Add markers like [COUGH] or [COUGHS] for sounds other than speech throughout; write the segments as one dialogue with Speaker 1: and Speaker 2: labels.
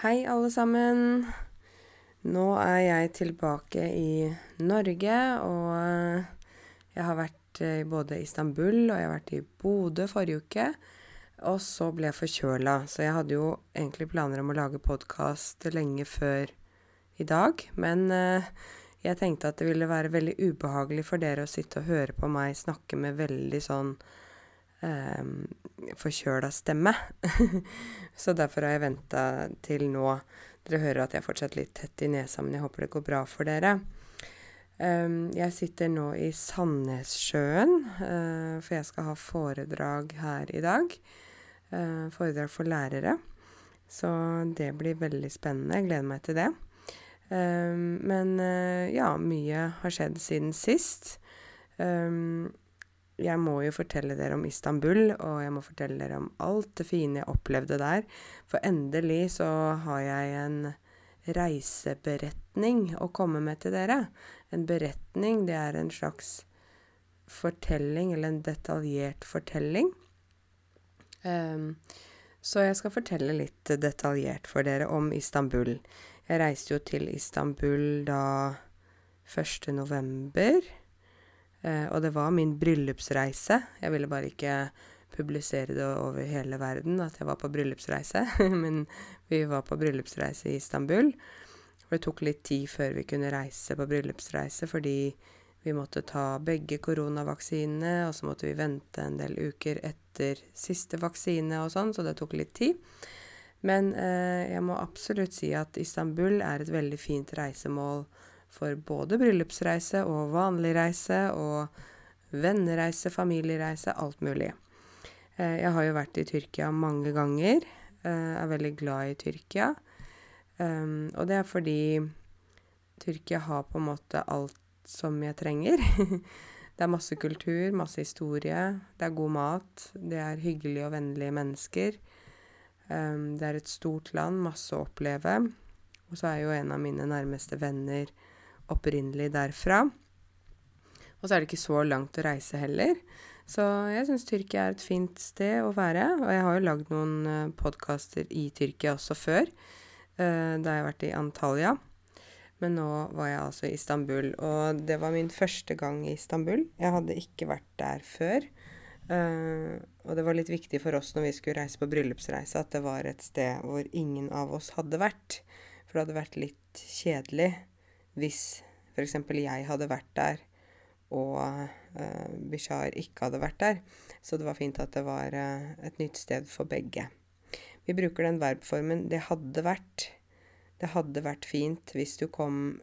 Speaker 1: Hei, alle sammen. Nå er jeg tilbake i Norge, og jeg har vært i både Istanbul og jeg har vært i Bodø forrige uke. Og så ble jeg forkjøla, så jeg hadde jo egentlig planer om å lage podkast lenge før i dag. Men jeg tenkte at det ville være veldig ubehagelig for dere å sitte og høre på meg snakke med veldig sånn forkjøla stemme. [LAUGHS] Så derfor har jeg venta til nå. Dere hører at jeg er fortsatt litt tett i nesa, men jeg håper det går bra for dere. Jeg sitter nå i Sandnessjøen, for jeg skal ha foredrag her i dag. Foredrag for lærere. Så det blir veldig spennende. Jeg gleder meg til det. Men ja, mye har skjedd siden sist jeg må jo fortelle dere om Istanbul, og jeg må fortelle dere om alt det fine jeg opplevde der. For endelig så har jeg en reiseberetning å komme med til dere. En beretning, det er en slags fortelling, eller en detaljert fortelling. Um, så jeg skal fortelle litt detaljert for dere om Istanbul. Jeg reiste jo til Istanbul da 1. november. Eh, og det var min bryllupsreise. Jeg ville bare ikke publisere det over hele verden at jeg var på bryllupsreise, [LAUGHS] men vi var på bryllupsreise i Istanbul. Og det tok litt tid før vi kunne reise på bryllupsreise fordi vi måtte ta begge koronavaksinene, og så måtte vi vente en del uker etter siste vaksine og sånn, så det tok litt tid. Men eh, jeg må absolutt si at Istanbul er et veldig fint reisemål for både bryllupsreise og vanlig reise og vennereise, familiereise, alt mulig. Jeg har jo vært i Tyrkia mange ganger. Jeg Er veldig glad i Tyrkia. Og det er fordi Tyrkia har på en måte alt som jeg trenger. [LAUGHS] Det er masse kultur, masse historie, det er god mat, det er hyggelige og vennlige mennesker. Det er et stort land, masse å oppleve. Og så er jo en av mine nærmeste venner opprinnelig derfra. Og så er det ikke så langt å reise heller. Så jeg syns Tyrkia er et fint sted å være. Og jeg har jo lagd noen uh, podkaster i Tyrkia også før, uh, da jeg har vært i Antalya. Men nå var jeg altså i Istanbul, og det var min første gang i Istanbul. Jeg hadde ikke vært der før. Uh, og det var litt viktig for oss når vi skulle reise på bryllupsreise, at det var et sted hvor ingen av oss hadde vært. For det hadde vært litt kjedelig hvis f.eks. jeg hadde vært der, og uh, Bishar ikke hadde vært der. Så det var fint at det var uh, et nytt sted for begge. Vi bruker den verbformen 'det hadde vært'. Det hadde vært fint hvis du kom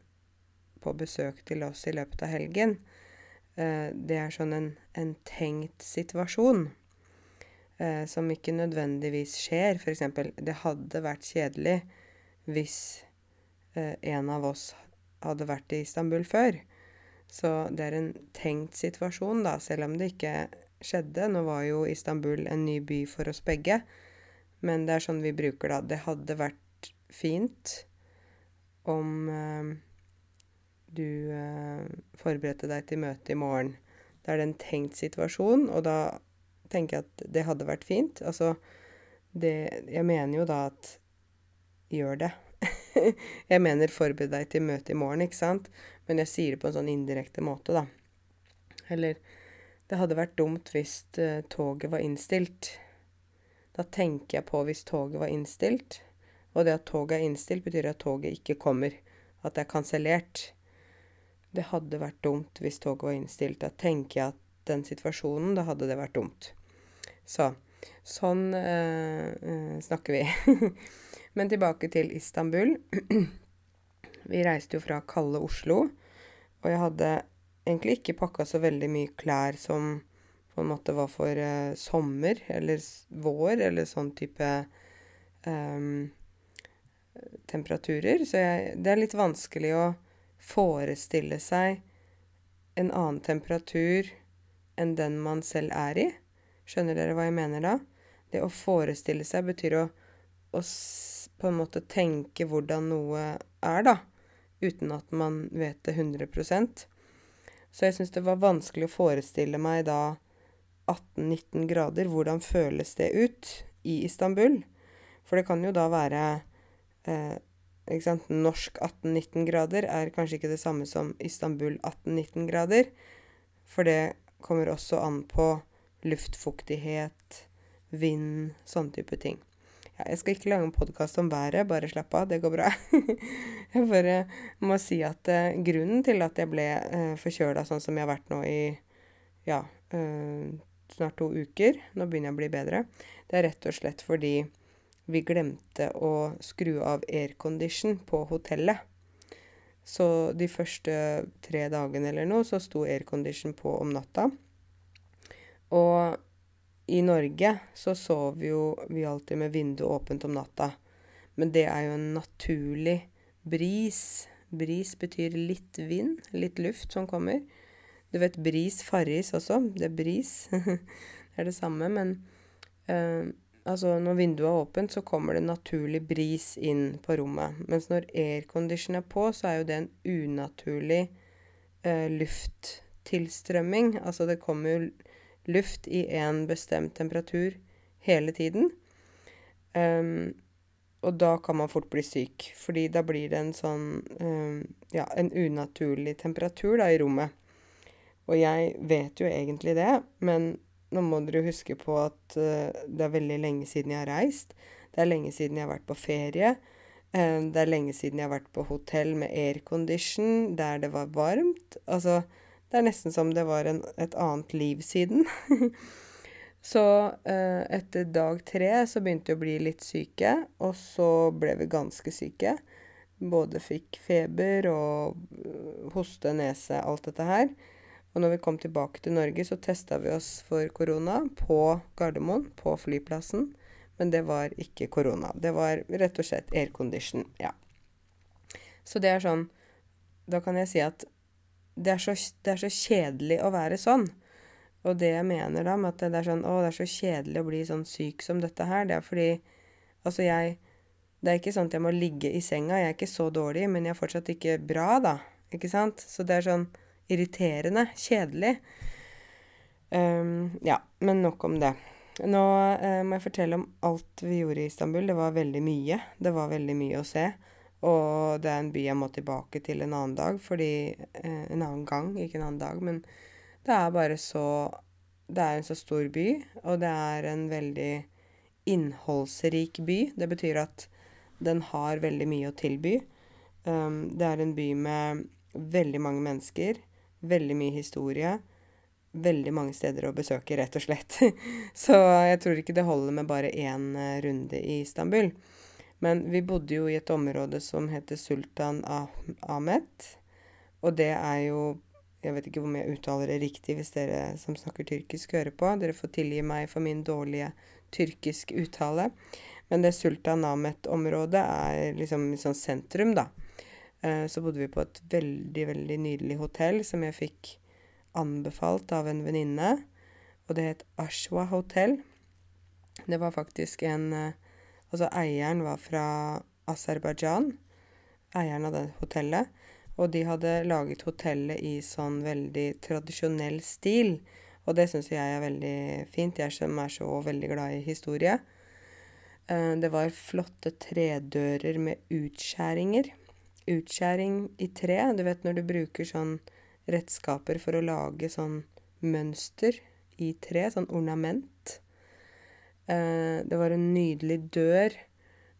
Speaker 1: på besøk til oss i løpet av helgen. Uh, det er sånn en, en tenkt situasjon. Uh, som ikke nødvendigvis skjer. F.eks.: Det hadde vært kjedelig hvis en av oss hadde vært i Istanbul før. Så det er en tenkt situasjon, da, selv om det ikke skjedde. Nå var jo Istanbul en ny by for oss begge, men det er sånn vi bruker da. Det hadde vært fint om eh, du eh, forberedte deg til møtet i morgen. Da er det en tenkt situasjon, og da tenker jeg at det hadde vært fint. Altså, det Jeg mener jo da at gjør det. [LAUGHS] jeg mener forbered deg til møtet i morgen, ikke sant? Men jeg sier det på en sånn indirekte måte, da. Eller det hadde vært dumt hvis uh, toget var innstilt. Da tenker jeg på hvis toget var innstilt. Og det at toget er innstilt, betyr at toget ikke kommer. At det er kansellert. Det hadde vært dumt hvis toget var innstilt. Da tenker jeg at den situasjonen, da hadde det vært dumt. Så sånn uh, uh, snakker vi. [LAUGHS] Men tilbake til Istanbul. [CLEARS THROAT] Vi reiste jo fra kalde Oslo, og jeg hadde egentlig ikke pakka så veldig mye klær som på en måte var for uh, sommer eller vår, eller sånn type um, temperaturer. Så jeg, det er litt vanskelig å forestille seg en annen temperatur enn den man selv er i. Skjønner dere hva jeg mener da? Det å forestille seg betyr å, å på en måte tenke hvordan noe er, da. Uten at man vet det 100% Så jeg syns det var vanskelig å forestille meg da 18-19 grader. Hvordan føles det ut i Istanbul? For det kan jo da være eh? Norsk 18-19 grader er kanskje ikke det samme som Istanbul 18-19 grader. For det kommer også an på luftfuktighet, vind, sånne type ting. Jeg skal ikke lage en podkast om været, bare slapp av, det går bra. [LAUGHS] jeg bare må si at uh, grunnen til at jeg ble uh, forkjøla sånn som jeg har vært nå i ja, uh, snart to uker, nå begynner jeg å bli bedre, det er rett og slett fordi vi glemte å skru av aircondition på hotellet. Så de første tre dagene eller noe, så sto aircondition på om natta. Og i Norge så sover jo vi alltid med vinduet åpent om natta. Men det er jo en naturlig bris. Bris betyr litt vind, litt luft som kommer. Du vet bris farris også. Det er bris. [LAUGHS] det er det samme, men eh, altså når vinduet er åpent, så kommer det naturlig bris inn på rommet. Mens når aircondition er på, så er jo det en unaturlig eh, lufttilstrømming. Altså det kommer jo luft i en bestemt temperatur hele tiden. Um, og da kan man fort bli syk, fordi da blir det en sånn um, Ja, en unaturlig temperatur da i rommet. Og jeg vet jo egentlig det, men nå må dere huske på at uh, det er veldig lenge siden jeg har reist. Det er lenge siden jeg har vært på ferie. Uh, det er lenge siden jeg har vært på hotell med aircondition der det var varmt. Altså, det er nesten som det var en, et annet liv siden. [LAUGHS] så eh, etter dag tre så begynte vi å bli litt syke, og så ble vi ganske syke. Både fikk feber og øh, hoste, nese, alt dette her. Og når vi kom tilbake til Norge, så testa vi oss for korona på Gardermoen, på flyplassen. Men det var ikke korona. Det var rett og slett aircondition. Ja. Så det er sånn Da kan jeg si at det er, så, det er så kjedelig å være sånn. Og det jeg mener da med at det er sånn Å, det er så kjedelig å bli sånn syk som dette her, det er fordi Altså, jeg Det er ikke sånn at jeg må ligge i senga. Jeg er ikke så dårlig, men jeg er fortsatt ikke bra, da. Ikke sant? Så det er sånn irriterende. Kjedelig. Um, ja, men nok om det. Nå uh, må jeg fortelle om alt vi gjorde i Istanbul. Det var veldig mye. Det var veldig mye å se. Og det er en by jeg må tilbake til en annen dag, fordi eh, En annen gang, ikke en annen dag. Men det er bare så Det er en så stor by, og det er en veldig innholdsrik by. Det betyr at den har veldig mye å tilby. Um, det er en by med veldig mange mennesker, veldig mye historie. Veldig mange steder å besøke, rett og slett. [LAUGHS] så jeg tror ikke det holder med bare én uh, runde i Istanbul. Men vi bodde jo i et område som heter Sultan Ahmed. Og det er jo Jeg vet ikke om jeg uttaler det riktig hvis dere som snakker tyrkisk, hører på. Dere får tilgi meg for min dårlige tyrkisk uttale. Men det Sultan Ahmed-området er liksom sånn sentrum, da. Eh, så bodde vi på et veldig, veldig nydelig hotell som jeg fikk anbefalt av en venninne. Og det het Ashwa Hotel. Det var faktisk en eh, Altså eieren var fra Aserbajdsjan, eieren av det hotellet. Og de hadde laget hotellet i sånn veldig tradisjonell stil. Og det syns jeg er veldig fint, jeg som er så veldig glad i historie. Eh, det var flotte tredører med utskjæringer. Utskjæring i tre. Du vet når du bruker sånn redskaper for å lage sånn mønster i tre, sånn ornament. Eh, det var en nydelig dør.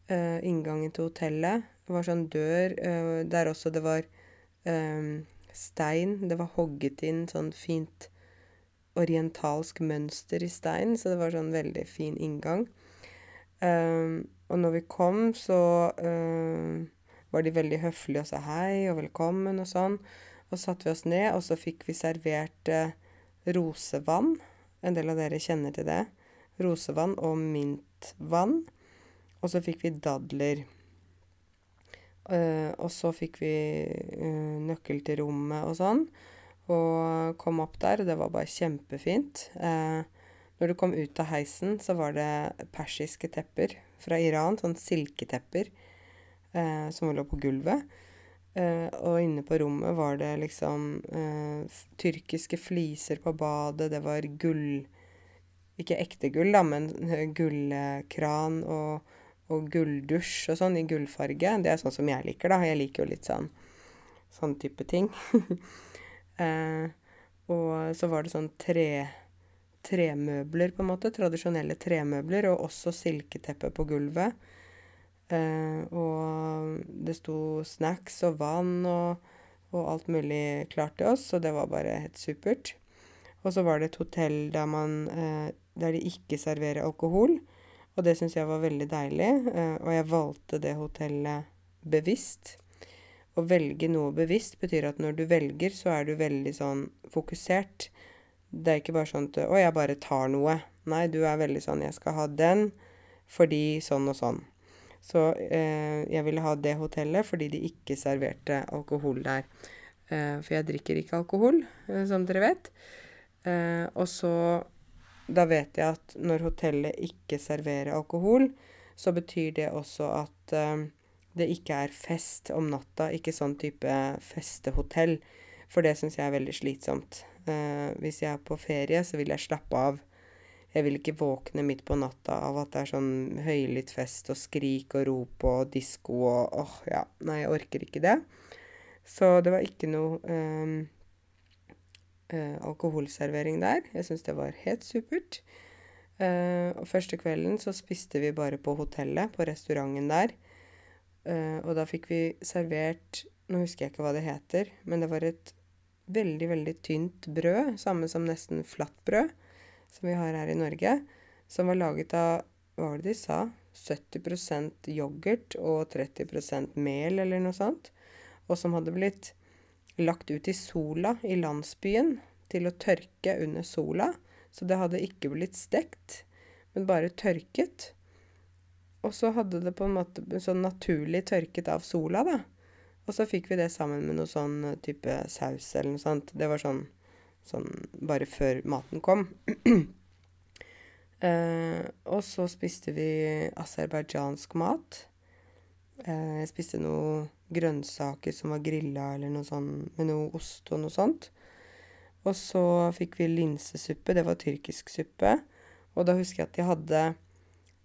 Speaker 1: Eh, inngangen til hotellet. Det var sånn dør eh, der også det var stein. Det var hogget inn sånn fint orientalsk mønster i stein, så det var sånn veldig fin inngang. og når vi kom, så var de veldig høflige og sa hei og velkommen og sånn. Og så satte vi oss ned, og så fikk vi servert rosevann. En del av dere kjenner til det rosevann og mintvann. Og så fikk vi dadler. Uh, og så fikk vi uh, nøkkel til rommet og sånn. Og kom opp der, og det var bare kjempefint. Uh, når du kom ut av heisen, så var det persiske tepper fra Iran. Sånn silketepper som lå på gulvet. og inne på rommet var det liksom tyrkiske fliser på badet. Det var gull ikke ekte gull, da, men gullkran og, og gulldusj og sånn i gullfarge. Det er sånn som jeg liker, da. Jeg liker jo litt sånn sånn type ting. [LAUGHS] eh, og så var det sånn tre tremøbler, på en måte. Tradisjonelle tremøbler, og også silketeppe på gulvet. Eh, og det sto snacks og vann og, og, alt mulig klart til oss, så det var bare helt supert. Og så var det et hotell der, man, eh, der de ikke serverer alkohol. Og det syns jeg var veldig deilig, eh, og jeg valgte det hotellet bevisst. Å velge noe bevisst betyr at når du velger, så er du veldig sånn fokusert. Det er ikke bare sånn at 'Å, jeg bare tar noe'. Nei, du er veldig sånn 'Jeg skal ha den fordi sånn og sånn'. Så eh, jeg ville ha det hotellet fordi de ikke serverte alkohol der. Eh, for jeg drikker ikke alkohol, eh, som dere vet. Eh, og så da vet jeg at når hotellet ikke serverer alkohol, så betyr det også at uh, det ikke er fest om natta. Ikke sånn type festehotell. For det syns jeg er veldig slitsomt. Uh, hvis jeg er på ferie, så vil jeg slappe av. Jeg vil ikke våkne midt på natta av at det er sånn høylytt fest og skrik og rop og disko og åh, ja. Nei, jeg orker ikke det. Så det var ikke noe um, eh, alkoholservering der. Jeg syns det var helt supert. Eh, og første kvelden så spiste vi bare på hotellet, på restauranten der. Eh, og da fikk vi servert Nå husker jeg ikke hva det heter, men det var et veldig, veldig tynt brød, samme som nesten flatbrød, som vi har her i Norge, som var laget av Hva var det de sa? 70% yoghurt og 30% mel, eller noe sånt. Og som hadde blitt lagt ut i sola i landsbyen til å tørke under sola. Så det hadde ikke blitt stekt, men bare tørket. Og så hadde det på en måte sånn naturlig tørket av sola, da. Og så fikk vi det sammen med noe sånn eh, type saus eller noe sånt. Det var sånn, sånn bare før maten kom. [CLEARS THROAT] eh, og så spiste vi aserbajdsjansk mat. Eh, jeg spiste noen grønnsaker som var grilla, eller noe sånt, med noe ost og noe sånt. Og så fikk vi linsesuppe. Det var tyrkisk suppe. Og da husker jeg at de hadde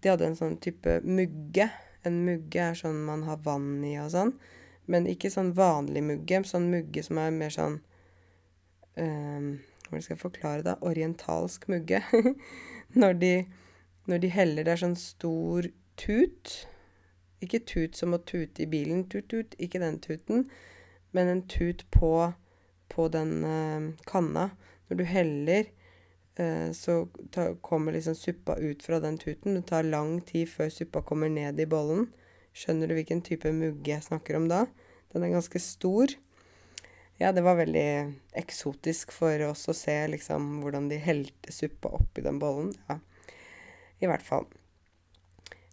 Speaker 1: De hadde en sånn type mugge. En mugge er sånn man har vann i og sånn. Men ikke sånn vanlig mugge. Sånn mugge som er mer sånn um, Hvordan skal jeg forklare det? Orientalsk mugge. [LAUGHS] når, de, når de heller Det er sånn stor tut ikke tut som å tute i bilen, tut-tut, ikke den tuten, men en tut på, på den uh, kanna. Når du heller, uh, så ta, kommer liksom suppa ut fra den tuten. Det tar lang tid før suppa kommer ned i bollen. Skjønner du hvilken type mugge jeg snakker om da? Den er ganske stor. Ja, det var veldig eksotisk for oss å se liksom hvordan de helte suppa oppi den bollen. Ja, i hvert fall.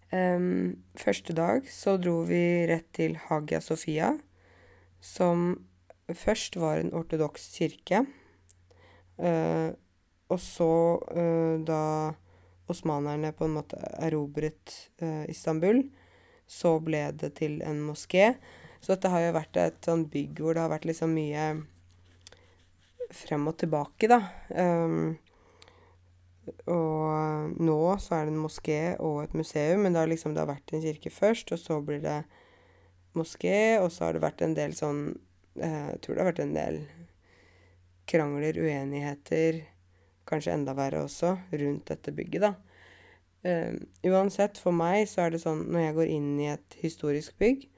Speaker 1: Um, første dag så dro vi rett til Hagia Sofia, som først var en ortodoks kirke. Uh, og så, uh, da osmanerne på en måte erobret uh, Istanbul, så ble det til en moské. Så dette har jo vært et sånn bygg hvor det har vært liksom mye frem og tilbake, da. Um, og nå så er det en moské og et museum, men da liksom det har vært en kirke først, og så blir det moské, og så har det vært en del sånn eh, Jeg tror det har vært en del krangler, uenigheter, kanskje enda verre også, rundt dette bygget, da. Uh, uansett, for meg så er det sånn når jeg går inn i et historisk bygg,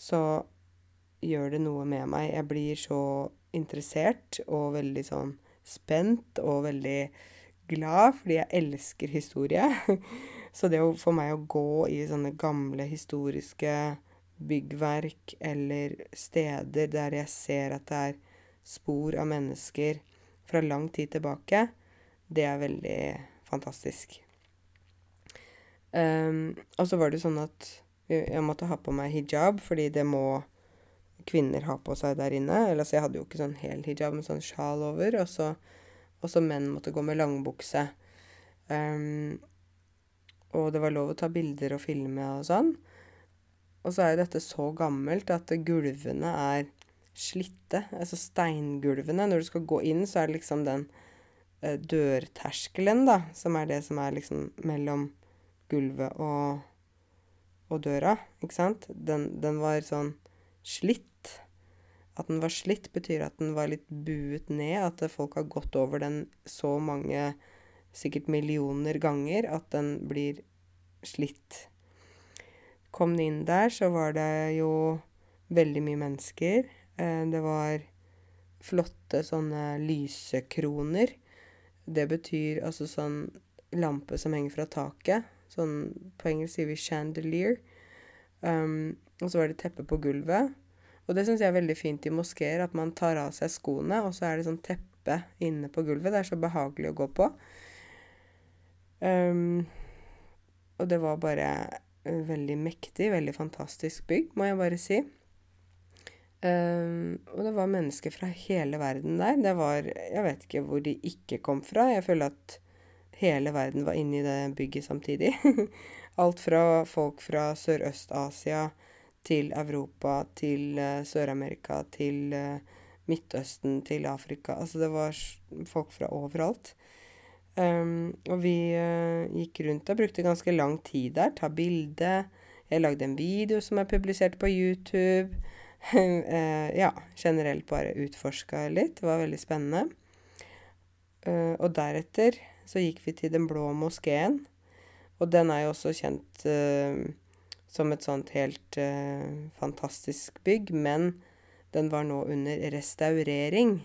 Speaker 1: så gjør det noe med meg. Jeg blir så interessert og veldig sånn spent og veldig glad, fordi jeg elsker historie. [LAUGHS] Så det for meg å gå i sånne gamle historiske byggverk eller steder der jeg ser at det er spor av mennesker fra lang tid tilbake, det er veldig fantastisk. Um, og så var det sånn at jeg måtte ha på meg hijab, fordi det må kvinner ha på seg der inne. Ellers jeg hadde jo ikke sånn hel hijab med sånn sjal over. Og så og så menn måtte gå med langbukse. Um, og det var lov å ta bilder og filme og sånn. Og så er jo dette så gammelt at gulvene er slitte. Altså steingulvene. Når du skal gå inn, så er det liksom den uh, dørterskelen, da, som er det som er liksom mellom gulvet og, og døra, ikke sant, den, den var sånn slitt. At den var slitt, betyr at den var litt buet ned. At folk har gått over den så mange, sikkert millioner ganger, at den blir slitt. Kom den inn der, så var det jo veldig mye mennesker. Eh, det var flotte sånne lysekroner. Det betyr altså sånn lampe som henger fra taket. Sånn på engelsk sier vi chandelier. Um, og så var det teppe på gulvet. Og det syns jeg er veldig fint i moskeer, at man tar av seg skoene, og så er det sånn teppe inne på gulvet. Det er så behagelig å gå på. Um, og det var bare veldig mektig, veldig fantastisk bygg, må jeg bare si. Um, og det var mennesker fra hele verden der. Det var Jeg vet ikke hvor de ikke kom fra. Jeg føler at hele verden var inne i det bygget samtidig. [LAUGHS] Alt fra folk fra Sørøst-Asia til Europa, til uh, Sør-Amerika, til uh, Midtøsten, til Afrika. Altså det var folk fra overalt. Um, og vi uh, gikk rundt og brukte ganske lang tid der. Ta bilde. Jeg lagde en video som er publisert på YouTube. [LAUGHS] ja, generelt bare utforska litt. Det var veldig spennende. og deretter så gikk vi til Den blå moskeen. Og den er jo også kjent som et sånt helt uh, fantastisk bygg, men den var nå under restaurering.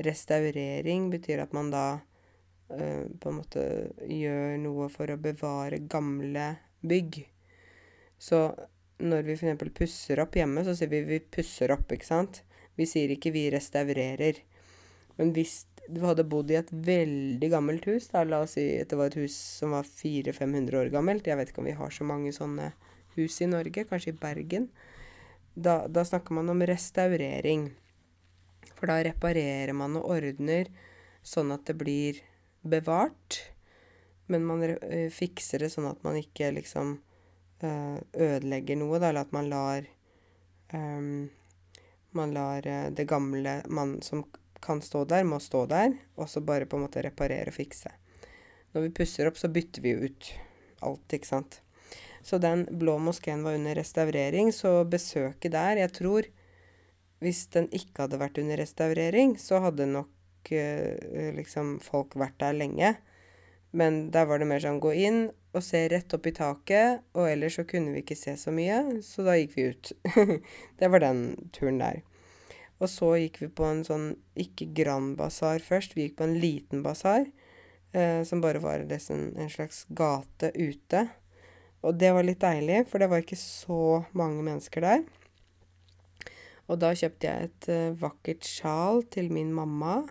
Speaker 1: Restaurering betyr at man da uh, på en måte gjør noe for å bevare gamle bygg. Så når vi f.eks. pusser opp hjemme, så sier vi vi pusser opp, ikke sant? Vi sier ikke vi restaurerer. Men hvis du hadde bodd i et veldig gammelt hus, da, la oss si at det var et hus som var 400-500 år gammelt Jeg vet ikke om vi har så mange sånne hus i Norge, kanskje i Bergen. Da, da snakker man om restaurering. For da reparerer man og ordner sånn at det blir bevart. Men man uh, fikser det sånn at man ikke liksom uh, ødelegger noe, da, eller at man lar um, Man lar det gamle man som kan stå der, må stå der, og så bare på en måte reparere og fikse. Når vi pusser opp, så bytter vi ut alt, ikke sant. Så den blå moskeen var under restaurering, så besøket der Jeg tror hvis den ikke hadde vært under restaurering, så hadde nok eh, liksom folk vært der lenge. Men der var det mer sånn gå inn og se rett opp i taket, og ellers så kunne vi ikke se så mye, så da gikk vi ut. [LAUGHS] det var den turen der. Og så gikk vi på en sånn ikke Grand Basar først, vi gikk på en liten basar, eh, som bare var en slags gate ute. Og det var litt deilig, for det var ikke så mange mennesker der. Og da kjøpte jeg et uh, vakkert sjal til min mamma.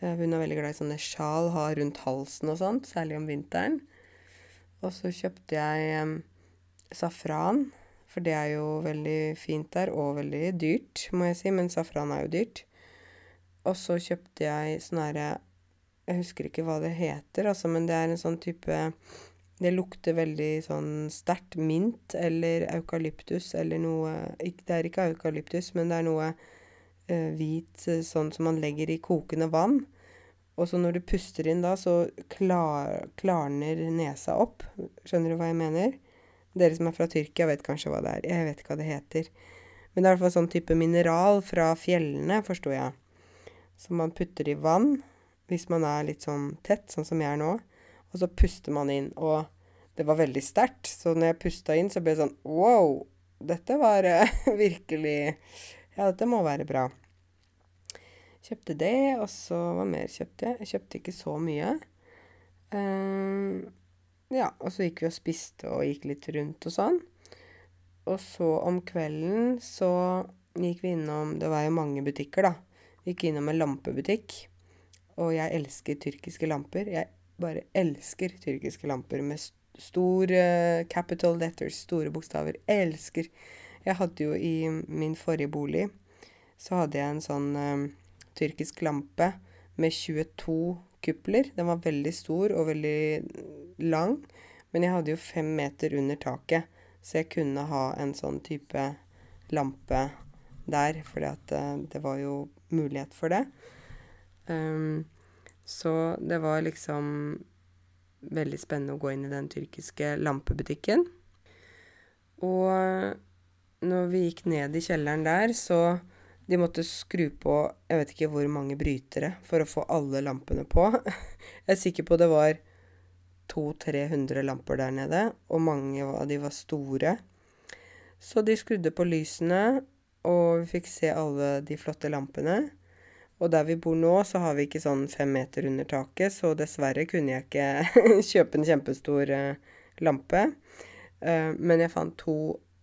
Speaker 1: Uh, hun er veldig glad i sånne sjal, ha rundt halsen og sånt, særlig om vinteren. Og så kjøpte jeg um, safran, for det er jo veldig fint der, og veldig dyrt, må jeg si, men safran er jo dyrt. Og så kjøpte jeg sånn herre Jeg husker ikke hva det heter, altså, men det er en sånn type det lukter veldig sånn sterkt mint eller eukalyptus eller noe Det er ikke eukalyptus, men det er noe uh, hvit eh, sånn som man legger i kokende vann. Og så når du puster inn da, så klar, klarner nesa opp. Skjønner du hva jeg mener? Dere som er fra Tyrkia, vet kanskje hva det er. Jeg vet ikke hva det heter. Men det er i hvert fall sånn type mineral fra fjellene, forsto jeg. Som man putter i vann hvis man er litt sånn tett, sånn som jeg er nå. Og så puster man inn, og det var veldig sterkt. Så når jeg pusta inn, så ble det sånn Wow! Dette var uh, [LAUGHS] virkelig Ja, dette må være bra. Kjøpte det, og så Hva mer kjøpte jeg? Jeg kjøpte ikke så mye. Uh, ja, og så gikk vi og spiste og gikk litt rundt og sånn. Og så om kvelden så gikk vi innom Det var jo mange butikker, da. Vi gikk innom en lampebutikk. Og jeg elsker tyrkiske lamper. Jeg bare elsker tyrkiske lamper med store capital letters, store bokstaver. Elsker. Jeg hadde jo i min forrige bolig så hadde jeg en sånn uh, tyrkisk lampe med 22 kupler. Den var veldig stor og veldig lang, men jeg hadde jo fem meter under taket, så jeg kunne ha en sånn type lampe der, at uh, det var jo mulighet for det. Um, så det var liksom veldig spennende å gå inn i den tyrkiske lampebutikken. Og når vi gikk ned i kjelleren der, så de måtte skru på jeg vet ikke hvor mange brytere for å få alle lampene på. [LAUGHS] Jeg er sikker på det var 200-300 lamper der nede, og mange av de var store. Så de skrudde på lysene, og vi fikk se alle de flotte lampene. Og der vi bor nå, så har vi ikke sånn fem meter under taket, så dessverre kunne jeg ikke [LAUGHS] kjøpe en kjempestor uh, lampe. Uh, men jeg fant to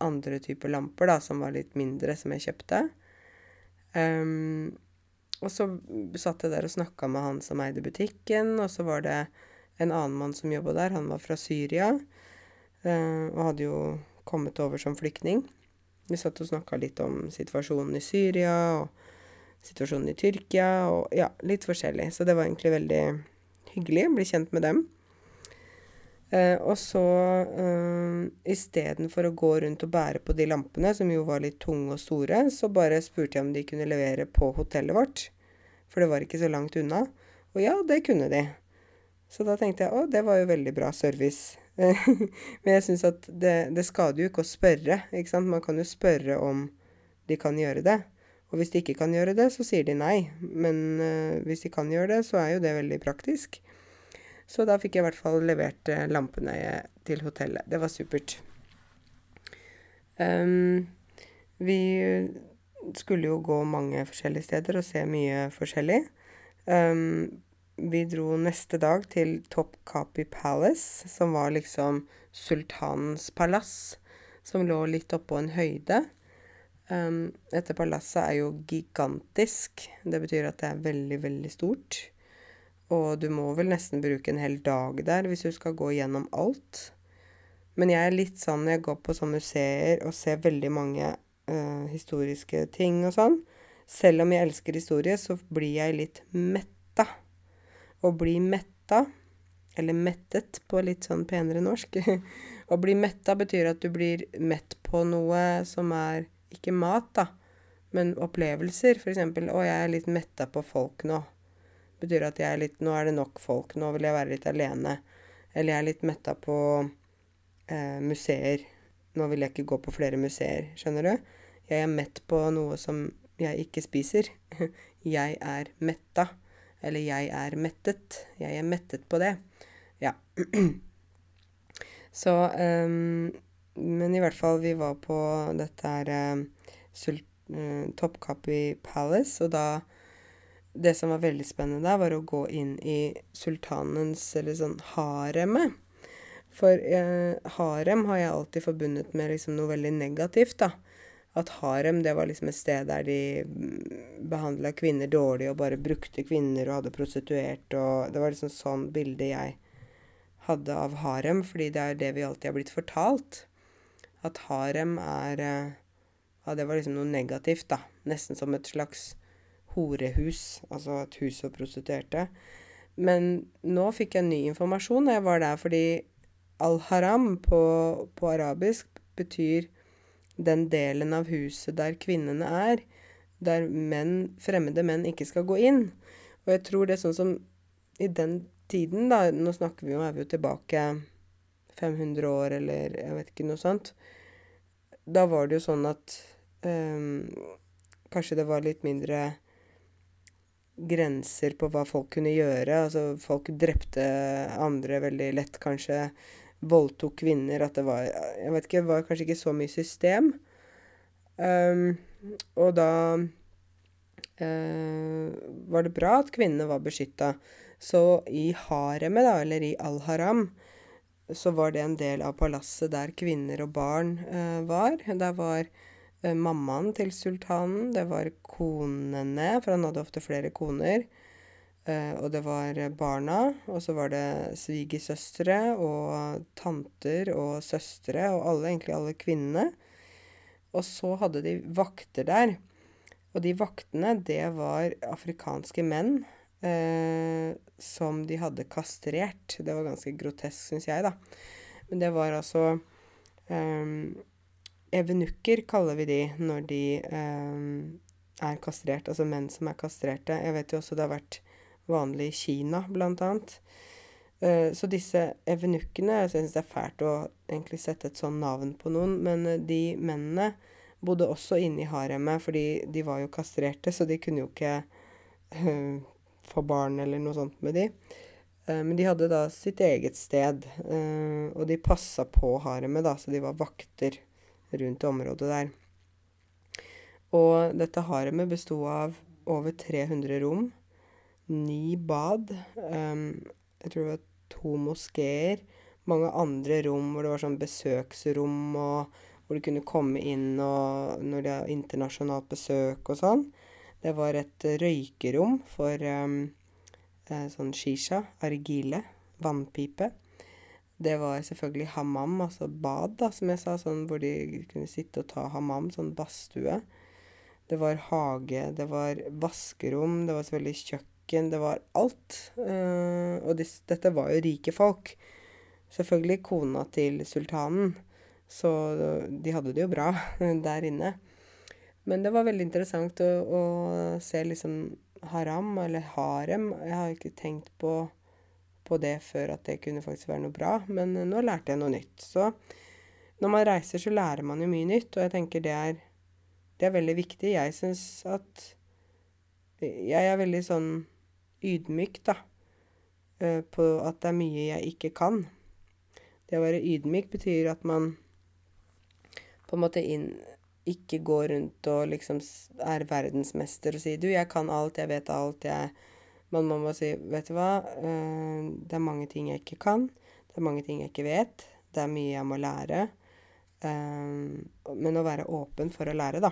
Speaker 1: andre typer lamper, da, som var litt mindre, som jeg kjøpte. Um, og så satt jeg der og snakka med han som eide butikken, og så var det en annen mann som jobba der. Han var fra Syria uh, og hadde jo kommet over som flyktning. Vi satt og snakka litt om situasjonen i Syria og situasjonen i Tyrkia og ja, litt forskjellig. Så det var egentlig veldig hyggelig å bli kjent med dem. Eh, og så eh, istedenfor å gå rundt og bære på de lampene, som jo var litt tunge og store, så bare spurte jeg om de kunne levere på hotellet vårt. For det var ikke så langt unna. Og ja, det kunne de. Så da tenkte jeg å, det var jo veldig bra service. [LAUGHS] Men jeg syns at det, det skader jo ikke å spørre, ikke sant. Man kan jo spørre om de kan gjøre det. Og hvis de ikke kan gjøre det, så sier de nei. Men uh, hvis de kan gjøre det, så er jo det veldig praktisk. Så da fikk jeg i hvert fall levert eh, lampene til hotellet. Det var supert. Um, vi skulle jo gå mange forskjellige steder og se mye forskjellig. Um, vi dro neste dag til Topkapi Palace, som var liksom sultanens palass, som lå litt oppå en høyde. Um, dette palasset er jo gigantisk. Det betyr at det er veldig, veldig stort. Og du må vel nesten bruke en hel dag der hvis du skal gå gjennom alt. Men jeg er litt sånn når jeg går på sånne museer og ser veldig mange uh, historiske ting og sånn Selv om jeg elsker historie, så blir jeg litt metta. Å bli metta, eller mettet på litt sånn penere norsk [LAUGHS] Å bli metta betyr at du blir mett på noe som er ikke mat, da, men opplevelser. Eksempel 'Å, jeg er litt metta på folk nå' betyr at jeg er litt Nå er det nok folk. Nå vil jeg være litt alene. Eller jeg er litt metta på eh, museer. Nå vil jeg ikke gå på flere museer. Skjønner du? Jeg er mett på noe som jeg ikke spiser. [LAUGHS] Jeg er metta. Eller jeg er mettet. Jeg er mettet på det. Ja. [CLEARS THROAT] Så um, Men i hvert fall, vi var på dette her uh, uh, Toppkapi Palace, og da det som var veldig spennende der, var å gå inn i sultanens, eller sånn, haremet. For eh, harem har jeg alltid forbundet med liksom noe veldig negativt, da. At harem, det var liksom et sted der de mm, behandla kvinner dårlig og bare brukte kvinner og hadde prostituert og Det var liksom sånn bilde jeg hadde av harem, fordi det er det vi alltid har blitt fortalt. At harem er eh, Ja, det var liksom noe negativt, da. Nesten som et slags horehus, altså et hus for prostituerte. Men nå fikk jeg ny informasjon da jeg var der, fordi al-haram på, på, arabisk betyr den delen av huset der kvinnene er, der menn, fremmede menn ikke skal gå inn. Og jeg tror det er sånn som i den tiden, da Nå snakker vi jo, er vi jo tilbake 500 år, eller jeg vet ikke, noe sånt. Da var det jo sånn at um, Kanskje det var litt mindre grenser på hva folk kunne gjøre. Altså, folk drepte andre veldig lett, kanskje. Voldtok kvinner. At det var Jeg vet ikke, det var kanskje ikke så mye system. Um, og da uh, var det bra at kvinnene var beskytta. Så i haremet, da, eller i al-haram, så var det en del av palasset der kvinner og barn uh, var. Der var Eh, mammaen til sultanen, det var konene, for han hadde ofte flere koner. Uh, og det var barna, og så var det svigersøstre og tanter og søstre, og alle, egentlig alle kvinnene. Og så hadde de vakter der. Og de vaktene, det var afrikanske menn uh, som de hadde kastrert. Det var ganske grotesk, syns jeg, da. Men det var altså eh, Evenukker kaller vi de når de eh, er kastrert, altså menn som er kastrerte. Jeg vet jo også det har vært vanlig i Kina, blant annet. Eh, så disse evenukkene Jeg syns det er fælt å egentlig sette et sånn navn på noen, men eh, de mennene bodde også inne i haremet, fordi de var jo kastrerte, så de kunne jo ikke uh, få barn eller noe sånt med de. Uh, men de hadde da sitt eget sted, uh, og de passa på haremet, da, så de var vakter rundt området der. Og dette haremet besto av over 300 rom, ni bad, um, jeg tror det var to moskeer, mange andre rom hvor det var sånn besøksrom og hvor de kunne komme inn og, når det er internasjonalt besøk og sånn. Det var et røykerom for um, sånn shisha, argile, vannpipe. Det var selvfølgelig hammam, altså bad, da, som jeg sa, sånn hvor de kunne sitte og ta hammam, sånn badstue. Det var hage, det var vaskerom, det var selvfølgelig kjøkken, det var alt. Uh, og de, dette var jo rike folk. Selvfølgelig kona til sultanen. Så de hadde det jo bra [LAUGHS] der inne. Men det var veldig interessant å, å se liksom haram, eller harem. Jeg har ikke tenkt på, på, det før at det kunne faktisk være noe bra, men nå lærte jeg noe nytt. Så når man reiser, så lærer man jo mye nytt, og jeg tenker det er, det er veldig viktig. Jeg syns at Jeg er veldig sånn ydmyk, da, eh, på at det er mye jeg ikke kan. Det å være ydmyk betyr at man på en måte inn Ikke gå rundt og liksom er verdensmester og si 'Du, jeg kan alt, jeg vet alt, jeg' Man må si 'Vet du hva, uh, det er mange ting jeg ikke kan. Det er mange ting jeg ikke vet. Det er mye jeg må lære. Uh, men å være åpen for å lære, da.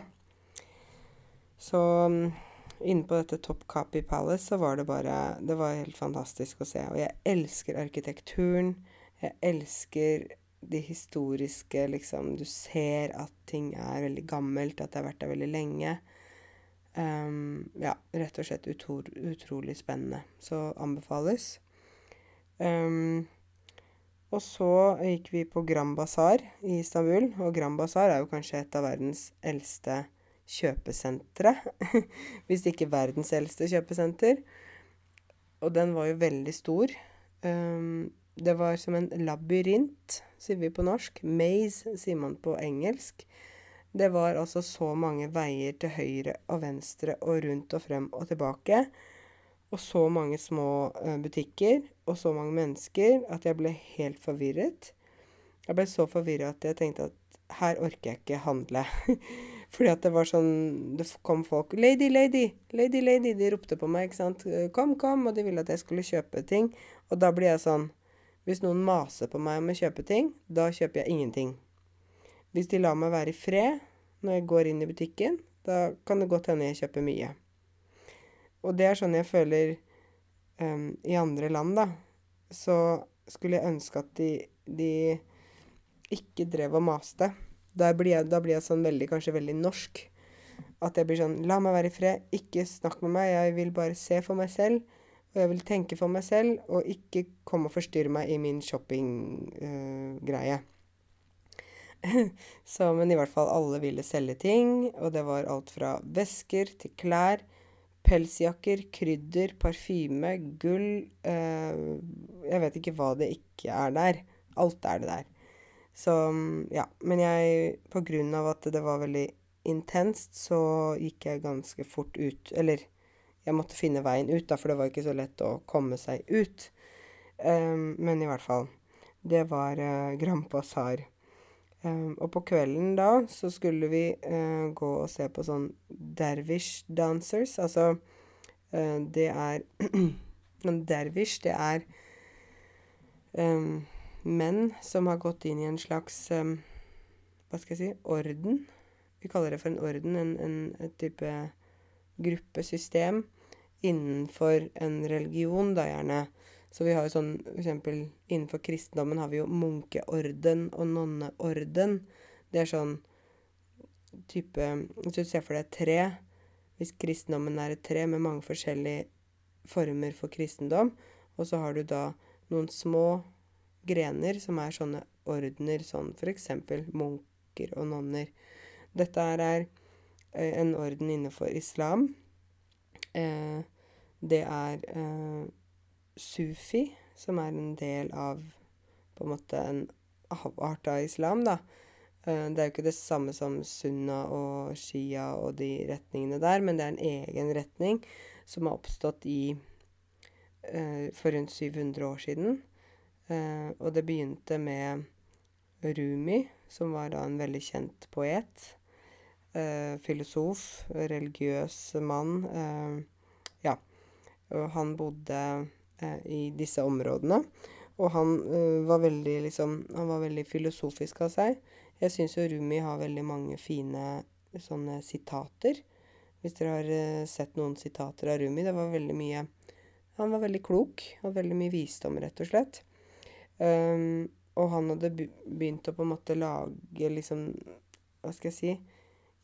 Speaker 1: Så um, inne på dette Top Copy Palace så var det bare Det var helt fantastisk å se. Og jeg elsker arkitekturen. Jeg elsker de historiske liksom Du ser at ting er veldig gammelt, at det har vært der veldig lenge. Um, ja, rett og slett utro, utrolig spennende. Så anbefales. Um, og så gikk vi på Grand Bazaar i Istanbul. Og Grand Bazaar er jo kanskje et av verdens eldste kjøpesentre. [LAUGHS] Hvis ikke verdens eldste kjøpesenter. Og den var jo veldig stor. Um, det var som en labyrint, sier vi på norsk. Maze sier man på engelsk. Det var altså så mange veier til høyre og venstre og rundt og frem og tilbake. Og så mange små uh, butikker og så mange mennesker at jeg ble helt forvirret. Jeg ble så forvirra at jeg tenkte at her orker jeg ikke handle. [LAUGHS] Fordi at det var sånn Det kom folk 'Lady, lady! Lady, lady!' De ropte på meg, ikke sant. 'Kom, kom!' Og de ville at jeg skulle kjøpe ting. Og da blir jeg sånn hvis noen maser på meg om å kjøpe ting, da kjøper jeg ingenting. Hvis de lar meg være i fred når jeg går inn i butikken, da kan det godt hende jeg kjøper mye. Og det er sånn jeg føler um, i andre land, da. Så skulle jeg ønske at de, de ikke drev og maste. Da blir, jeg, da blir jeg sånn veldig, kanskje veldig norsk. At jeg blir sånn La meg være i fred. Ikke snakk med meg. Jeg vil bare se for meg selv. Og jeg vil tenke for meg selv, og ikke komme og forstyrre meg i min shoppinggreie. Uh, [LAUGHS] så, men i hvert fall alle ville selge ting, og det var alt fra vesker til klær, pelsjakker, krydder, parfyme, gull uh, Jeg vet ikke hva det ikke er der. Alt er det der. Så ja. Men jeg På grunn av at det var veldig intenst, så gikk jeg ganske fort ut. Eller jeg måtte finne veien ut, da, for det var ikke så lett å komme seg ut. Um, men i hvert fall. Det var uh, Grand Bazaar. Um, og på kvelden da så skulle vi uh, gå og se på sånn dervish dancers. Altså uh, det er [CLEARS THROAT] Dervish, det er um, menn som har gått inn i en slags Hva skal jeg si orden. Vi kaller det for en orden. En, en, en type gruppesystem innenfor en religion, da gjerne. Så vi har jo sånn for eksempel innenfor kristendommen har vi jo munkeorden og nonneorden. Det er sånn type Hvis du ser for deg et tre Hvis kristendommen er et tre med mange forskjellige former for kristendom, og så har du da noen små grener som er sånne ordener, sånn eksempel munker og nonner. Dette er eh, en orden innenfor islam. Eh, det er eh, sufi, som er en del av på en måte en avart av islam, da. Eh, det er jo ikke det samme som sunna og shia og de retningene der, men det er en egen retning som har oppstått i eh, for rundt 700 år siden. Eh, og det begynte med Rumi, som var da en veldig kjent poet. Filosof, religiøs mann. ja. Og han bodde i disse områdene. Og han var veldig liksom Han var veldig filosofisk av seg. Jeg syns jo Rumi har veldig mange fine sånne sitater. Hvis dere har sett noen sitater av Rumi, det var veldig mye Han var veldig klok. Og veldig mye visdom, rett og slett. Um, og han hadde begynt å på en måte lage liksom Hva skal jeg si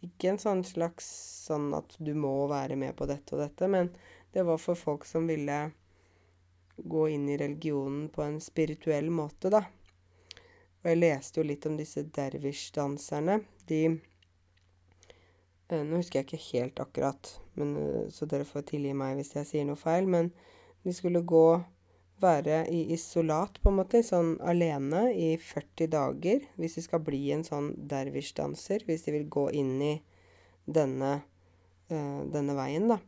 Speaker 1: Ikke en sånn slags sånn at du må være med på dette og dette, men det var for folk som ville gå inn i religionen på en spirituell måte, da. Og jeg leste jo litt om disse dervish-danserne. De eh, Nå husker jeg ikke helt akkurat, men, eh, så dere får tilgi meg hvis jeg sier noe feil. Men de skulle gå være i isolat, på en måte, sånn alene i 40 dager. Hvis de skal bli en sånn dervish-danser. Hvis de vil gå inn i denne, uh, denne veien, da.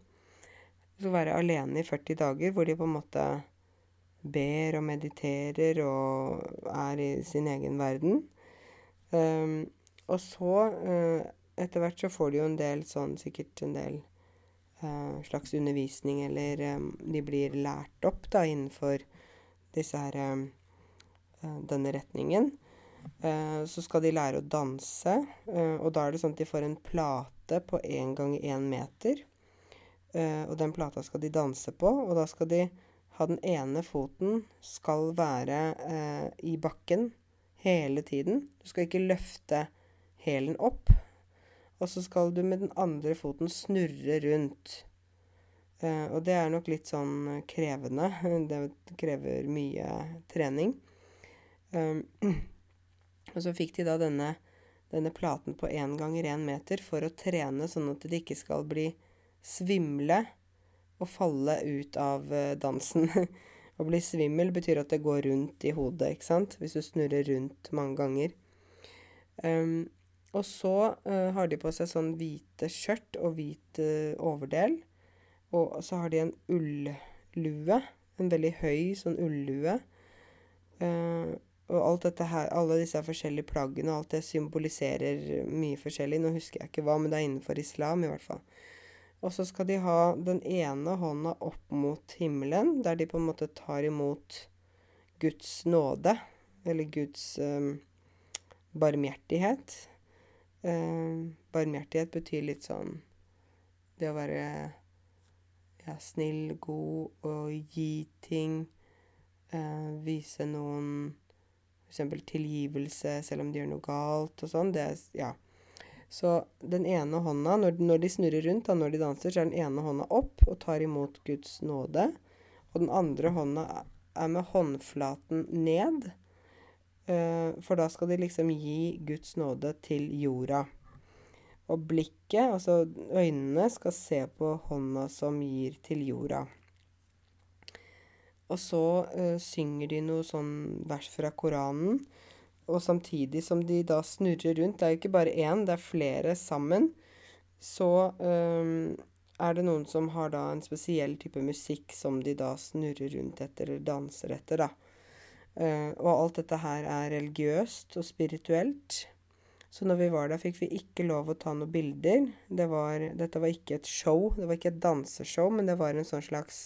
Speaker 1: Så være alene i 40 dager hvor de på en måte ber og mediterer og er i sin egen verden. Um, og så, uh, etter hvert, så får de jo en del sånn Sikkert en del slags undervisning, eller um, de blir lært opp da innenfor disse her uh, denne retningen. så skal de lære å danse, og da er det sånn at de får en plate på én gang én meter. og den plata skal de danse på, og da skal de ha den ene foten skal være eh, i bakken hele tiden. Du skal ikke løfte hælen opp. Og så skal du med den andre foten snurre rundt. Eh, og det er nok litt sånn krevende. [LAUGHS] Det krever mye trening. Um, [CLEARS THROAT] og så fikk de da denne, denne platen på én ganger én meter for å trene sånn at de ikke skal bli svimle og falle ut av eh, dansen. [LAUGHS] Å bli svimmel betyr at det går rundt i hodet, ikke sant? Hvis du snurrer rundt mange ganger. Um, og så uh, har de på seg sånn hvite skjørt og hvit uh, overdel. Og så har de en ullue. En veldig høy sånn ullue. Uh, og alt dette her, alle disse forskjellige plaggene og alt det symboliserer mye forskjellig. Nå husker jeg ikke hva, men det er innenfor islam i hvert fall. Og så skal de ha den ene hånda opp mot himmelen, der de på en måte tar imot Guds nåde, eller Guds um, barmhjertighet. Um, barmhjertighet betyr litt sånn det å være ja, snill, god og gi ting. Eh, vise noen f.eks. tilgivelse selv om de gjør noe galt og sånn. Det Ja. Så den ene hånda, når, når, de snurrer rundt, da, når de danser, så er den ene hånda opp og tar imot Guds nåde. Og den andre hånda er med håndflaten ned. Uh, for da skal de liksom gi Guds nåde til jorda. Og blikket, altså øynene, skal se på hånda som gir til jorda. Og så uh, synger de noe sånn vers fra Koranen og samtidig som de da snurrer rundt, det er jo ikke bare én, det er flere sammen, så um, er det noen som har da en spesiell type musikk som de da snurrer rundt etter eller danser etter, da. Uh, og alt dette her er religiøst og spirituelt. Så når vi var der, fikk vi ikke lov å ta noen bilder. Det var, dette var ikke et show, det var ikke et danseshow, men det var en sånn slags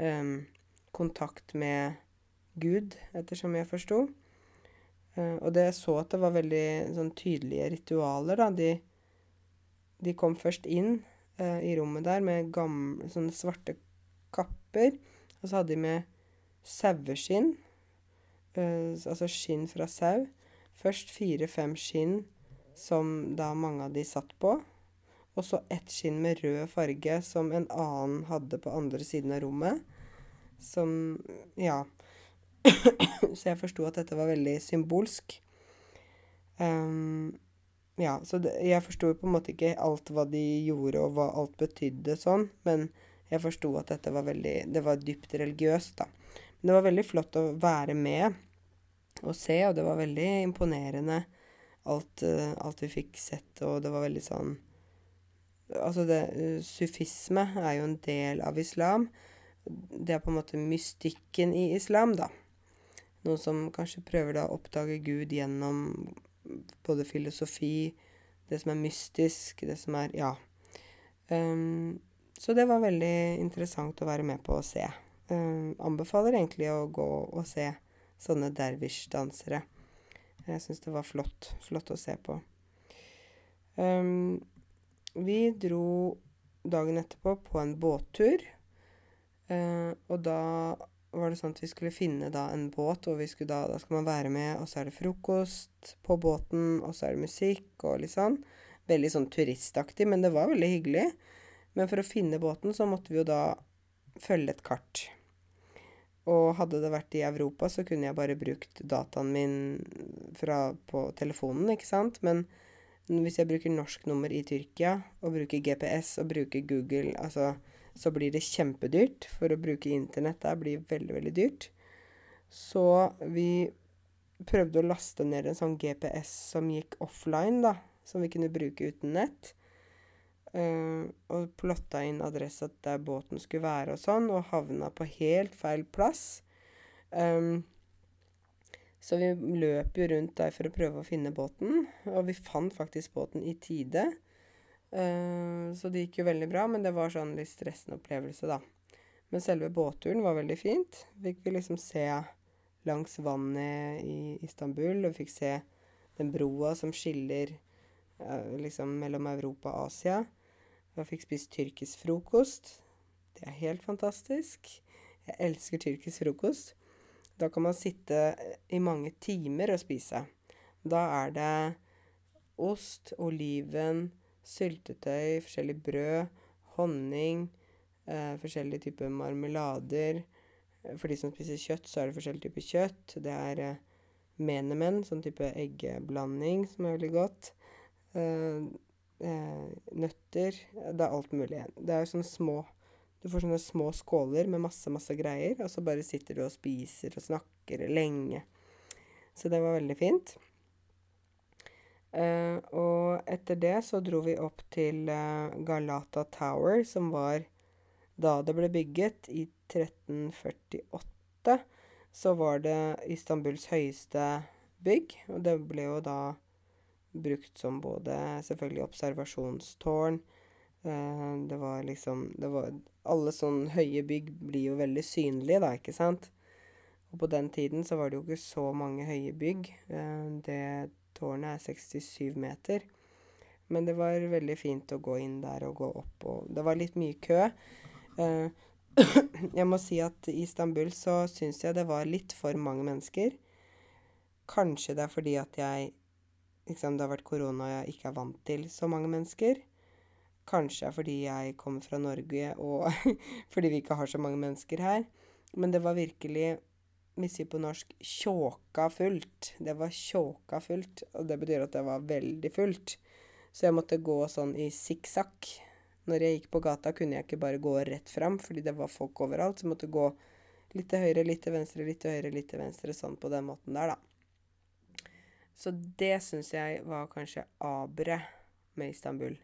Speaker 1: um, kontakt med Gud, ettersom jeg forsto. Uh, og det så at det var veldig sånn tydelige ritualer, da. De, de kom først inn uh, i rommet der med gamle, sånne svarte kapper. Og så hadde de med saueskinn, altså skinn fra sau. Først fire-fem skinn som da mange av de satt på. Og så ett skinn med rød farge som en annen hadde på andre siden av rommet. Som Ja. [COUGHS] så jeg forsto at dette var veldig symbolsk. Um, ja, så det, jeg forsto på en måte ikke alt hva de gjorde, og hva alt betydde sånn, men jeg forsto at dette var veldig Det var dypt religiøst, da. Men det var veldig flott å være med og se, og det var veldig imponerende alt, uh, alt vi fikk sett, og det var veldig sånn Altså, det, uh, sufisme er jo en del av islam. Det er på en måte mystikken i islam, da. Noen som kanskje prøver da å oppdage Gud gjennom både filosofi, det som er mystisk, det som er Ja. Um, så det var veldig interessant å være med på å se. Um, anbefaler egentlig å gå og se sånne dervish-dansere. Jeg syns det var flott. Flott å se på. Um, vi dro dagen etterpå på en båttur. Uh, og da var det sånn at vi skulle finne da en båt, og da, da skal man være med, og så er det frokost på båten, og så er det musikk og litt sånn. Veldig sånn turistaktig, men det var veldig hyggelig. Men for å finne båten så måtte vi jo da følge et kart. Og hadde det vært i Europa, så kunne jeg bare brukt dataen min fra, på telefonen, ikke sant. Men hvis jeg bruker norsk nummer i Tyrkia, og bruker GPS og bruker Google, altså, så blir det kjempedyrt. For å bruke internett der blir veldig, veldig dyrt. Så vi prøvde å laste ned en sånn GPS som gikk offline, da. Som vi kunne bruke uten nett. Uh, og plotta inn adressa der båten skulle være og sånn, og havna på helt feil plass. Um, så vi løp jo rundt der for å prøve å finne båten, og vi fant faktisk båten i tide. Uh, så det gikk jo veldig bra, men det var sånn litt stressende opplevelse, da. Men selve båtturen var veldig fint. Fikk vi liksom se langs vannet i Istanbul, og fikk se den broa som skiller uh, liksom mellom Europa og Asia. Jeg fikk spist tyrkisk frokost. Det er helt fantastisk. Jeg elsker tyrkisk frokost. Da kan man sitte i mange timer og spise. Da er det ost, oliven, syltetøy, forskjellig brød, honning, eh, forskjellige typer marmelader. For de som spiser kjøtt, så er det forskjellige typer kjøtt. Det er eh, menemen, sånn type eggeblanding, som er veldig godt. Eh, eh, nøtter Det er alt mulig. Det er jo sånne små Du får sånne små skåler med masse, masse greier, og så bare sitter du og spiser og snakker lenge. Så det var veldig fint. Eh, og etter det så dro vi opp til eh, Galata Tower, som var da det ble bygget, i 1348. Så var det Istanbuls høyeste bygg, og det ble jo da brukt som både selvfølgelig observasjonstårn eh, Det var liksom det var, Alle sånne høye bygg blir jo veldig synlige, da, ikke sant? Og på den tiden så var det jo ikke så mange høye bygg. Eh, det tårnet er 67 meter. Men det var veldig fint å gå inn der og gå opp, og det var litt mye kø. Eh, [COUGHS] jeg må si at i Istanbul så syns jeg det var litt for mange mennesker. Kanskje det er fordi at jeg liksom, det har vært korona og jeg ikke er vant til så mange mennesker. Kanskje fordi jeg kommer fra Norge og [LAUGHS] fordi vi ikke har så mange mennesker her. Men det var virkelig, vi sier på norsk, tjåka fullt. Det var tjåka fullt, og det betyr at det var veldig fullt. Så jeg måtte gå sånn i sikksakk. Når jeg gikk på gata, kunne jeg ikke bare gå rett fram, fordi det var folk overalt. Så jeg måtte gå litt til høyre, litt til venstre, litt til høyre, litt til venstre, sånn på den måten der, da. Så det syns jeg var kanskje aberet med Istanbul.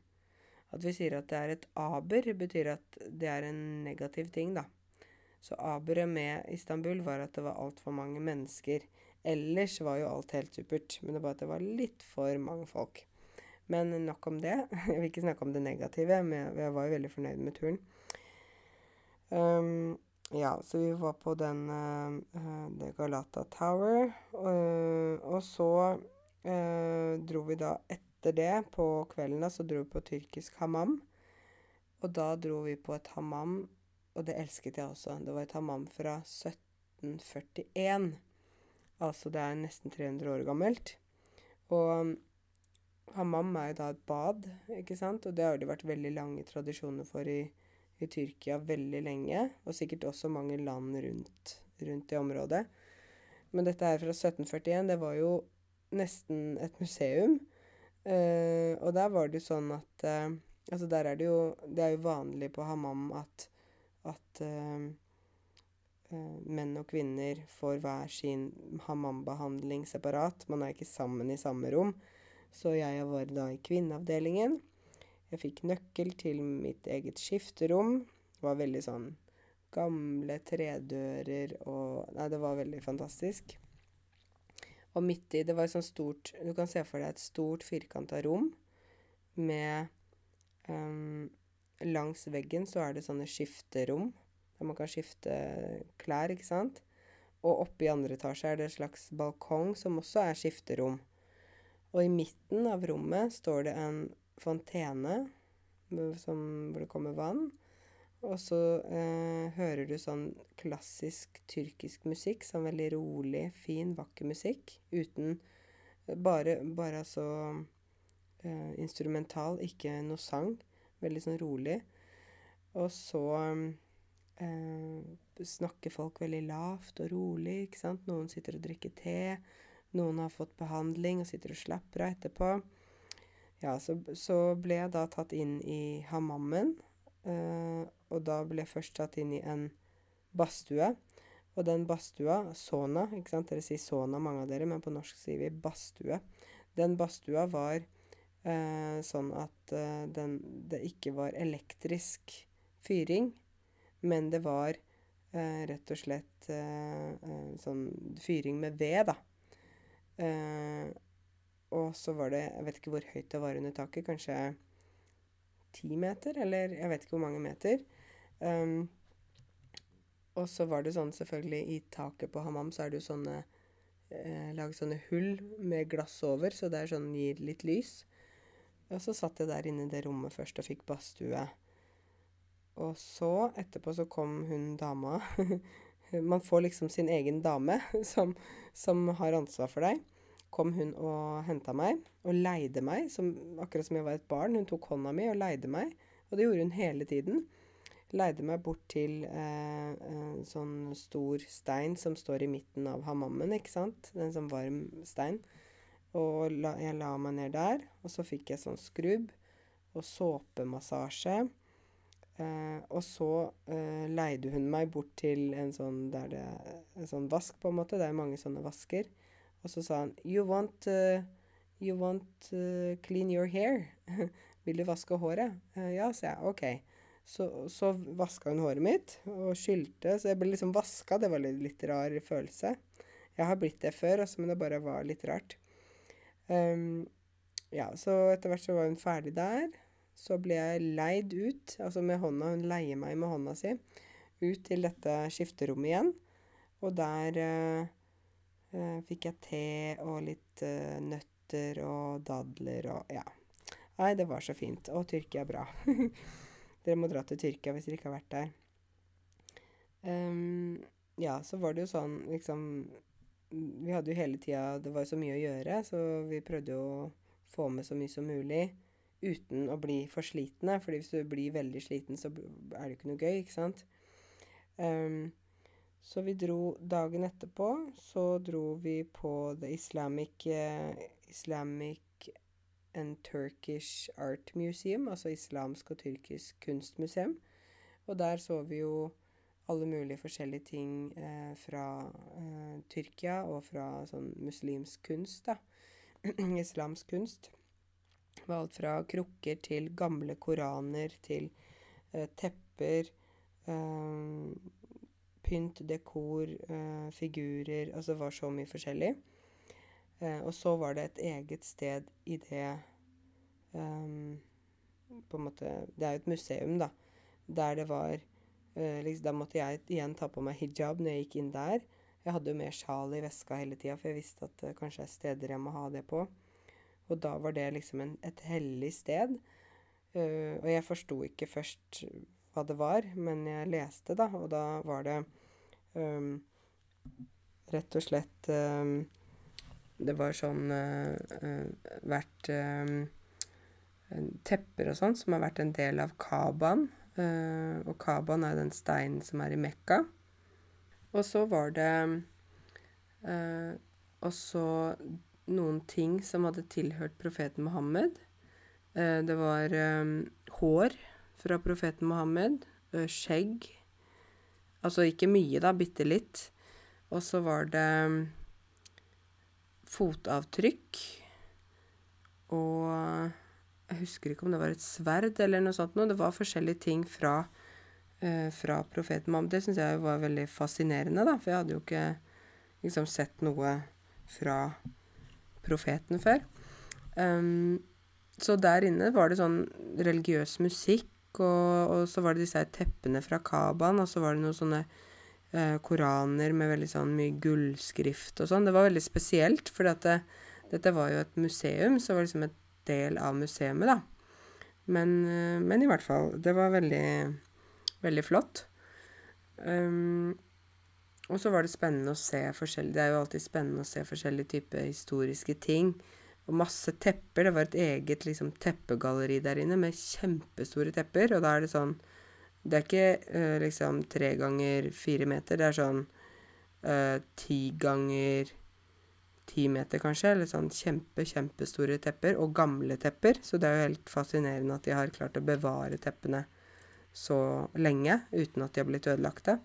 Speaker 1: At vi sier at det er et aber, betyr at det er en negativ ting, da. Så aberet med Istanbul var at det var altfor mange mennesker. Ellers var jo alt helt supert, men det var at det var litt for mange folk. Men nok om det. [LAUGHS] Jeg vil ikke snakke om det negative, men jeg var jo veldig fornøyd med turen. Um, ja, så vi var på den uh, The Galata Tower. Uh, og så dro vi da etter det, på kvelden, da, så dro vi på tyrkisk hammam. Og da dro vi på et hammam, og det elsket jeg også. Det var et hammam fra 1741. Altså det er nesten 300 år gammelt. Og hammam er jo da et bad, ikke sant? Og det har det vært veldig lange tradisjoner for i i Tyrkia veldig lenge, og sikkert også mange land rundt, rundt det området. Men dette her fra 1741, det var jo nesten et museum. Uh, og der var det jo sånn at uh, Altså, der er det jo Det er jo vanlig på hammam at, at uh, menn og kvinner får hver sin hammam-behandling separat. Man er ikke sammen i samme rom. Så jeg var da i kvinneavdelingen. Jeg fikk nøkkel til mitt eget skifterom. Det var veldig sånn gamle tredører og Nei, det var veldig fantastisk. Og midt i Det var et sånt stort Du kan se for deg et stort firkanta rom med um, Langs veggen så er det sånne skifterom der man kan skifte klær, ikke sant. Og oppe i andre etasje er det en slags balkong som også er skifterom. Og i midten av rommet står det en fontene som, hvor det kommer vann. Og så eh, hører du sånn klassisk tyrkisk musikk, sånn veldig rolig, fin, vakker musikk. Uten Bare, bare altså eh, instrumental, ikke noe sang. Veldig sånn rolig. Og så eh, snakker folk veldig lavt og rolig, ikke sant. Noen sitter og drikker te. Noen har fått behandling og sitter og slapper av etterpå. Ja, så, så ble jeg da tatt inn i hammammen. Uh, og da ble jeg først tatt inn i en badstue. Og den badstua, sauna, ikke sant, dere sier sauna, mange av dere, men på norsk sier vi badstue. Den badstua var uh, sånn at uh, den, det ikke var elektrisk fyring, men det var rett og slett sånn fyring med ved, da. Og så var det Jeg vet ikke hvor høyt det var under taket. Kanskje ti meter, eller jeg vet ikke hvor mange meter. Um, og så var det sånn selvfølgelig i taket på hammam så er det jo sånne eh, Laget sånne hull med glass over, så det er sånn gir litt lys. Og så satt jeg der inne i det rommet først og fikk badstue. Og så, etterpå, så kom hun dama [LAUGHS] Man får liksom sin egen dame [LAUGHS] som, som har ansvar for deg kom hun og henta meg, og leide meg, som, akkurat som jeg var et barn. Hun tok hånda mi og leide meg, og det gjorde hun hele tiden. Leide meg bort til eh, en sånn stor stein som står i midten av hammammen, ikke sant. En sånn varm stein. Og la, jeg la meg ned der, og så fikk jeg sånn skrubb og såpemassasje. Eh, og så eh, leide hun meg bort til en sånn det En sånn vask, på en måte. Det er mange sånne vasker. Og så sa han You want, uh, you want uh, clean your hair? [LAUGHS] Vil du vaske håret? Uh, ja, sa jeg. Ok. Så, så vaska hun håret mitt og skylte, så jeg ble liksom vaska. Det var litt, litt rar følelse. Jeg har blitt det før, også, men det bare var litt rart. Um, ja, så etter hvert så var hun ferdig der. Så ble jeg leid ut, altså med hånda, hun leier meg med hånda si, ut til dette skifterommet igjen. Og der Uh, fikk jeg te og litt uh, nøtter og dadler og ja. Nei, det var så fint. Og Tyrkia er bra. [LAUGHS] dere må dra til Tyrkia hvis dere ikke har vært der. Um, ja, så var det jo sånn liksom Vi hadde jo hele tida Det var jo så mye å gjøre, så vi prøvde jo å få med så mye som mulig uten å bli for slitne. fordi hvis du blir veldig sliten, så er det jo ikke noe gøy, ikke sant. Um, så vi dro dagen etterpå, så dro vi på The Islamic, eh, Islamic and Turkish Art Museum, altså islamsk og tyrkisk kunstmuseum. Og der så vi jo alle mulige forskjellige ting eh, fra eh, Tyrkia og fra sånn muslimsk kunst, da. [CLEARS THROAT] Islamsk kunst. Det var alt fra krukker til gamle koraner til eh, tepper. Eh, pynt, dekor, eh, figurer Altså det var så mye forskjellig. Eh, og så var det et eget sted i det um, På en måte Det er jo et museum, da. Der det var eh, liksom, Da måtte jeg igjen ta på meg hijab når jeg gikk inn der. Jeg hadde jo mer sjal i veska hele tida, for jeg visste at det kanskje er steder jeg må ha det på. Og da var det liksom en, et hellig sted. Uh, og jeg forsto ikke først hva det var, men jeg leste, da, og da var det um, rett og slett um, Det var sånn uh, uh, vært um, tepper og sånn som har vært en del av Kaban. Uh, og Kaban er den steinen som er i Mekka. Og så var det også noen ting som hadde tilhørt profeten Mohammed. det var hår fra profeten Mohammed. skjegg. Altså ikke mye, da, bitte litt. Og så var det mm, fotavtrykk. Og jeg husker ikke om det var et sverd eller noe sånt noe. Det var forskjellige ting fra, uh, fra profeten Mohammed. Det syns jeg var veldig fascinerende, da. For jeg hadde jo ikke liksom sett noe fra profeten før. Um, så der inne var det sånn religiøs musikk, og, og så var det disse teppene fra Kabaen, og så var det noen sånne eh, koraner med veldig sånn mye gullskrift og sånn. Det var veldig spesielt, for det, dette var jo et museum, så det var liksom et del av museet, da. Men, eh, men, i hvert fall, det var veldig, veldig flott. Um, og så var det spennende å se forskjellige Det er jo alltid spennende å se forskjellige typer historiske ting. Og masse tepper. Det var et eget liksom, teppegalleri der inne med kjempestore tepper. Og da er det sånn Det er ikke uh, liksom tre ganger fire meter. Det er sånn uh, ti ganger ti meter, kanskje. Eller sånn kjempe, kjempestore tepper. Og gamle tepper. Så det er jo helt fascinerende at de har klart å bevare teppene så lenge uten at de har blitt ødelagte.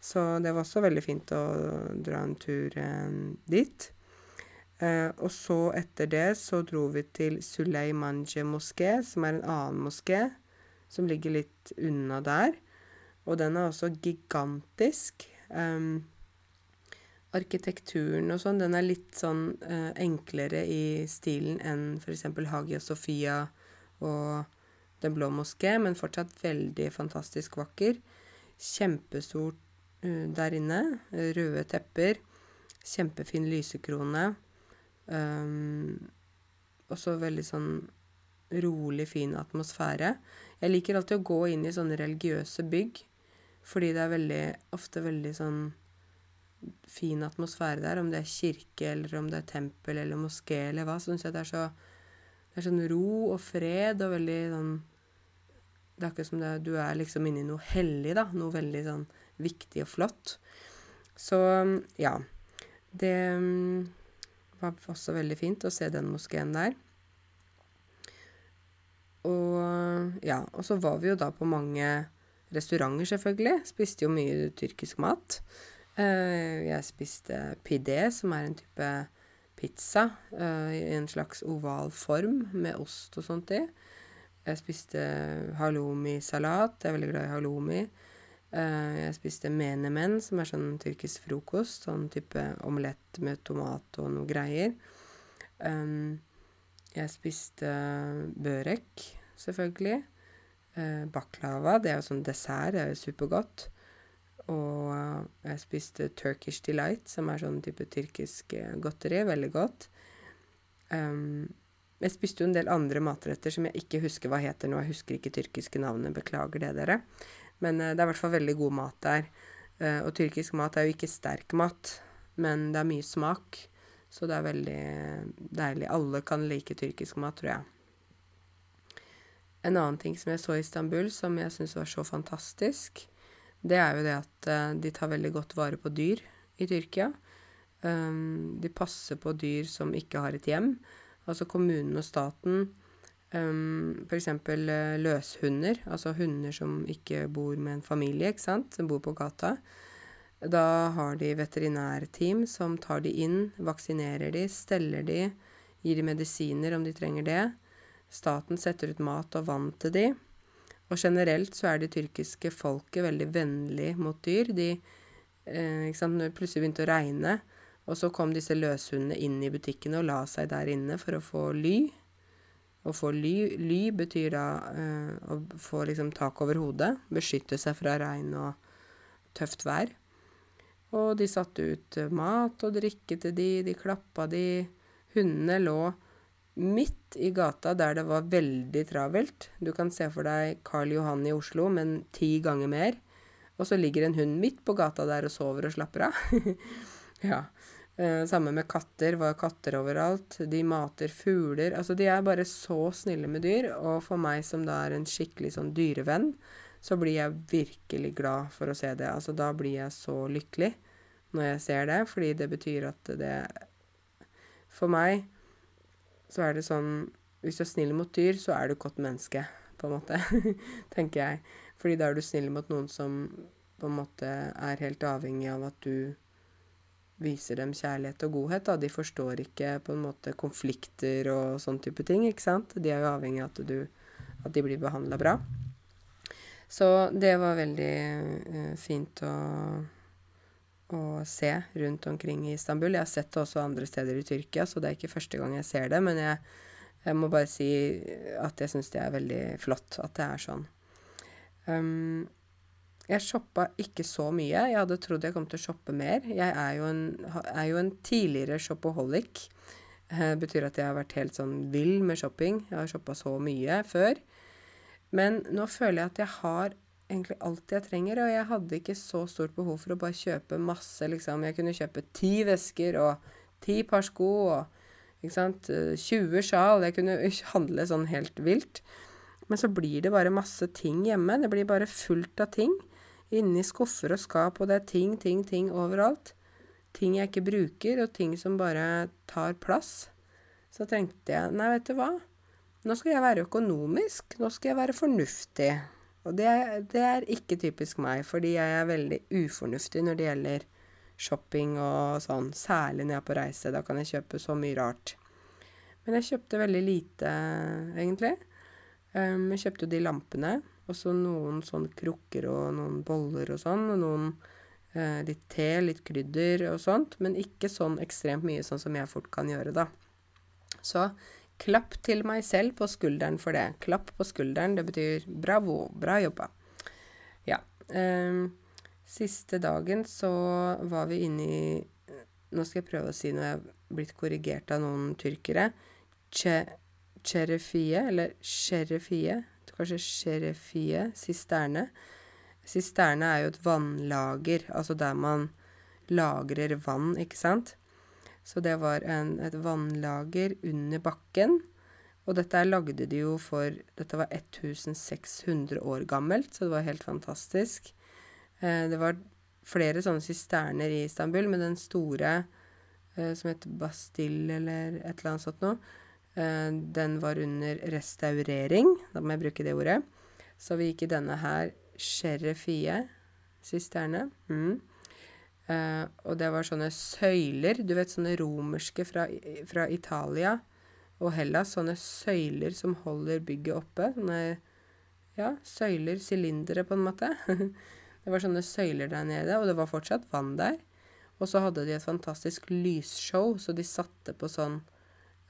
Speaker 1: Så det var også veldig fint å dra en tur eh, dit. Eh, og så etter det så dro vi til Suleimanje moské, som er en annen moské som ligger litt unna der. Og den er også gigantisk. Um, arkitekturen og sånn, den er litt sånn uh, enklere i stilen enn f.eks. Hagia Sofia og Den blå moské, men fortsatt veldig fantastisk vakker. Kjempestort uh, der inne. Røde tepper. Kjempefin lysekrone. Um, også veldig sånn rolig, fin atmosfære. Jeg liker alltid å gå inn i sånne religiøse bygg, fordi det er veldig, ofte veldig sånn fin atmosfære der. Om det er kirke, eller om det er tempel eller moské eller hva, så syns jeg det er så Det er sånn ro og fred og veldig sånn Det er akkurat som det, du er liksom inne i noe hellig, da. Noe veldig sånn viktig og flott. Så ja. Det var også veldig fint å se den moskeen der. Og ja, og så var vi jo da på mange restauranter, selvfølgelig. Spiste jo mye tyrkisk mat. Uh, jeg spiste pidé, som er en type pizza uh, i en slags oval form med ost og sånt i. Jeg spiste halloumi-salat. Jeg er veldig glad i halloumi. Uh, jeg spiste menemen, som er sånn tyrkisk frokost. Sånn type omelett med tomat og noe greier. Um, jeg spiste børek, selvfølgelig. Uh, baklava, det er jo sånn dessert, det er jo supergodt. Og jeg spiste Turkish Delight, som er sånn type tyrkisk godteri. Veldig godt. Um, jeg spiste jo en del andre matretter som jeg ikke husker hva heter nå. Jeg husker ikke tyrkiske navnet, beklager det, dere. Men uh, det er i hvert fall veldig god mat der. Uh, og tyrkisk mat er jo ikke sterk mat, men det er mye smak. Så det er veldig deilig. Alle kan like tyrkisk mat, tror jeg. En annen ting som jeg så i Istanbul, som jeg syns var så fantastisk, det er jo det at uh, de tar veldig godt vare på dyr i Tyrkia. De passer på dyr som ikke har et hjem. Altså kommunen og staten Um, F.eks. Uh, løshunder, altså hunder som ikke bor med en familie, ikke sant, som bor på gata. Da har de veterinærteam som tar de inn, vaksinerer de, steller de, gir de medisiner om de trenger det. Staten setter ut mat og vann til de. Og generelt så er det tyrkiske folket veldig vennlig mot dyr. De eh, ikke sant, Når det plutselig begynte å regne, og så kom disse løshundene inn i butikkene og la seg der inne for å få ly. Å få ly, ly betyr da eh, å få liksom tak over hodet, beskytte seg fra regn og tøft vær. Og de satte ut mat og drikke til de, de klappa de. Hundene lå midt i gata der det var veldig travelt. Du kan se for deg Karl Johan i Oslo, men ti ganger mer. Og så ligger en hund midt på gata der og sover og slapper av. [LAUGHS] ja. Eh, samme med katter. Var katter overalt. De mater fugler. Altså, de er bare så snille med dyr. Og for meg som da er en skikkelig sånn dyrevenn, så blir jeg virkelig glad for å se det. Altså, da blir jeg så lykkelig når jeg ser det, fordi det betyr at det For meg så er det sånn Hvis du er snill mot dyr, så er du et godt menneske, på en måte. [LAUGHS] Tenker jeg. Fordi da er du snill mot noen som på en måte er helt avhengig av at du viser dem kjærlighet og godhet. Da. De forstår ikke på en måte konflikter og sånn type ting, ikke sant. De er jo avhengig av at, du, at de blir behandla bra. Så det var veldig uh, fint å, å, se rundt omkring i Istanbul. Jeg har sett det også andre steder i Tyrkia, så det er ikke første gang jeg ser det. Men jeg, jeg må bare si at jeg syns det er veldig flott at det er sånn. Um, jeg shoppa ikke så mye. Jeg hadde trodd jeg kom til å shoppe mer. Jeg er jo en, er jo en tidligere shopaholic. Det eh, betyr at jeg har vært helt sånn vill med shopping. Jeg har shoppa så mye før. Men nå føler jeg at jeg har egentlig alt jeg trenger, og jeg hadde ikke så stort behov for å bare kjøpe masse, liksom. Jeg kunne kjøpe ti vesker og ti par sko og ikke sant, 20 sjal. Jeg kunne [LAUGHS] handle sånn helt vilt. Men så blir det bare masse ting hjemme. Det blir bare fullt av ting. Inni skuffer og skap, og det er ting, ting, ting overalt. Ting jeg ikke bruker, og ting som bare tar plass. Så tenkte jeg, nei, vet du hva, nå skal jeg være økonomisk, nå skal jeg være fornuftig. Og det, det er ikke typisk meg, fordi jeg er veldig ufornuftig når det gjelder shopping og sånn, særlig når jeg er på reise. Da kan jeg kjøpe så mye rart. Men jeg kjøpte veldig lite, egentlig. Um, jeg kjøpte jo de lampene, og så noen sånn krukker og noen boller og sånn, og noen eh, litt te, litt krydder og sånt, men ikke sånn ekstremt mye sånn som jeg fort kan gjøre, da. Så klapp til meg selv på skulderen for det. Klapp på skulderen, det betyr bravo, bra jobba. Ja. Eh, siste dagen så var vi inne i Nå skal jeg prøve å si når jeg er blitt korrigert av noen tyrkere. Che Cherefie, eller Sherefie, kanskje Sherefie, sisterne. Sisterne er jo et vannlager, altså der man lagrer vann, ikke sant. Så det var en, et vannlager under bakken. Og dette lagde de jo for Dette var 1600 år gammelt, så det var helt fantastisk. Eh, det var flere sånne sisterner i Istanbul, men den store eh, som heter Bastille eller et eller annet sånt noe, den var under restaurering, da må jeg bruke det ordet. Så vi gikk i denne her Sherefie-sisterne. Mm. Uh, og det var sånne søyler, du vet sånne romerske fra, fra, Italia og Hellas. Sånne søyler som holder bygget oppe. Sånne ja, søyler, sylindere på en måte. [LAUGHS] det var sånne søyler der nede, og det var fortsatt vann der. Og så hadde de et fantastisk lysshow, så de satte på sånn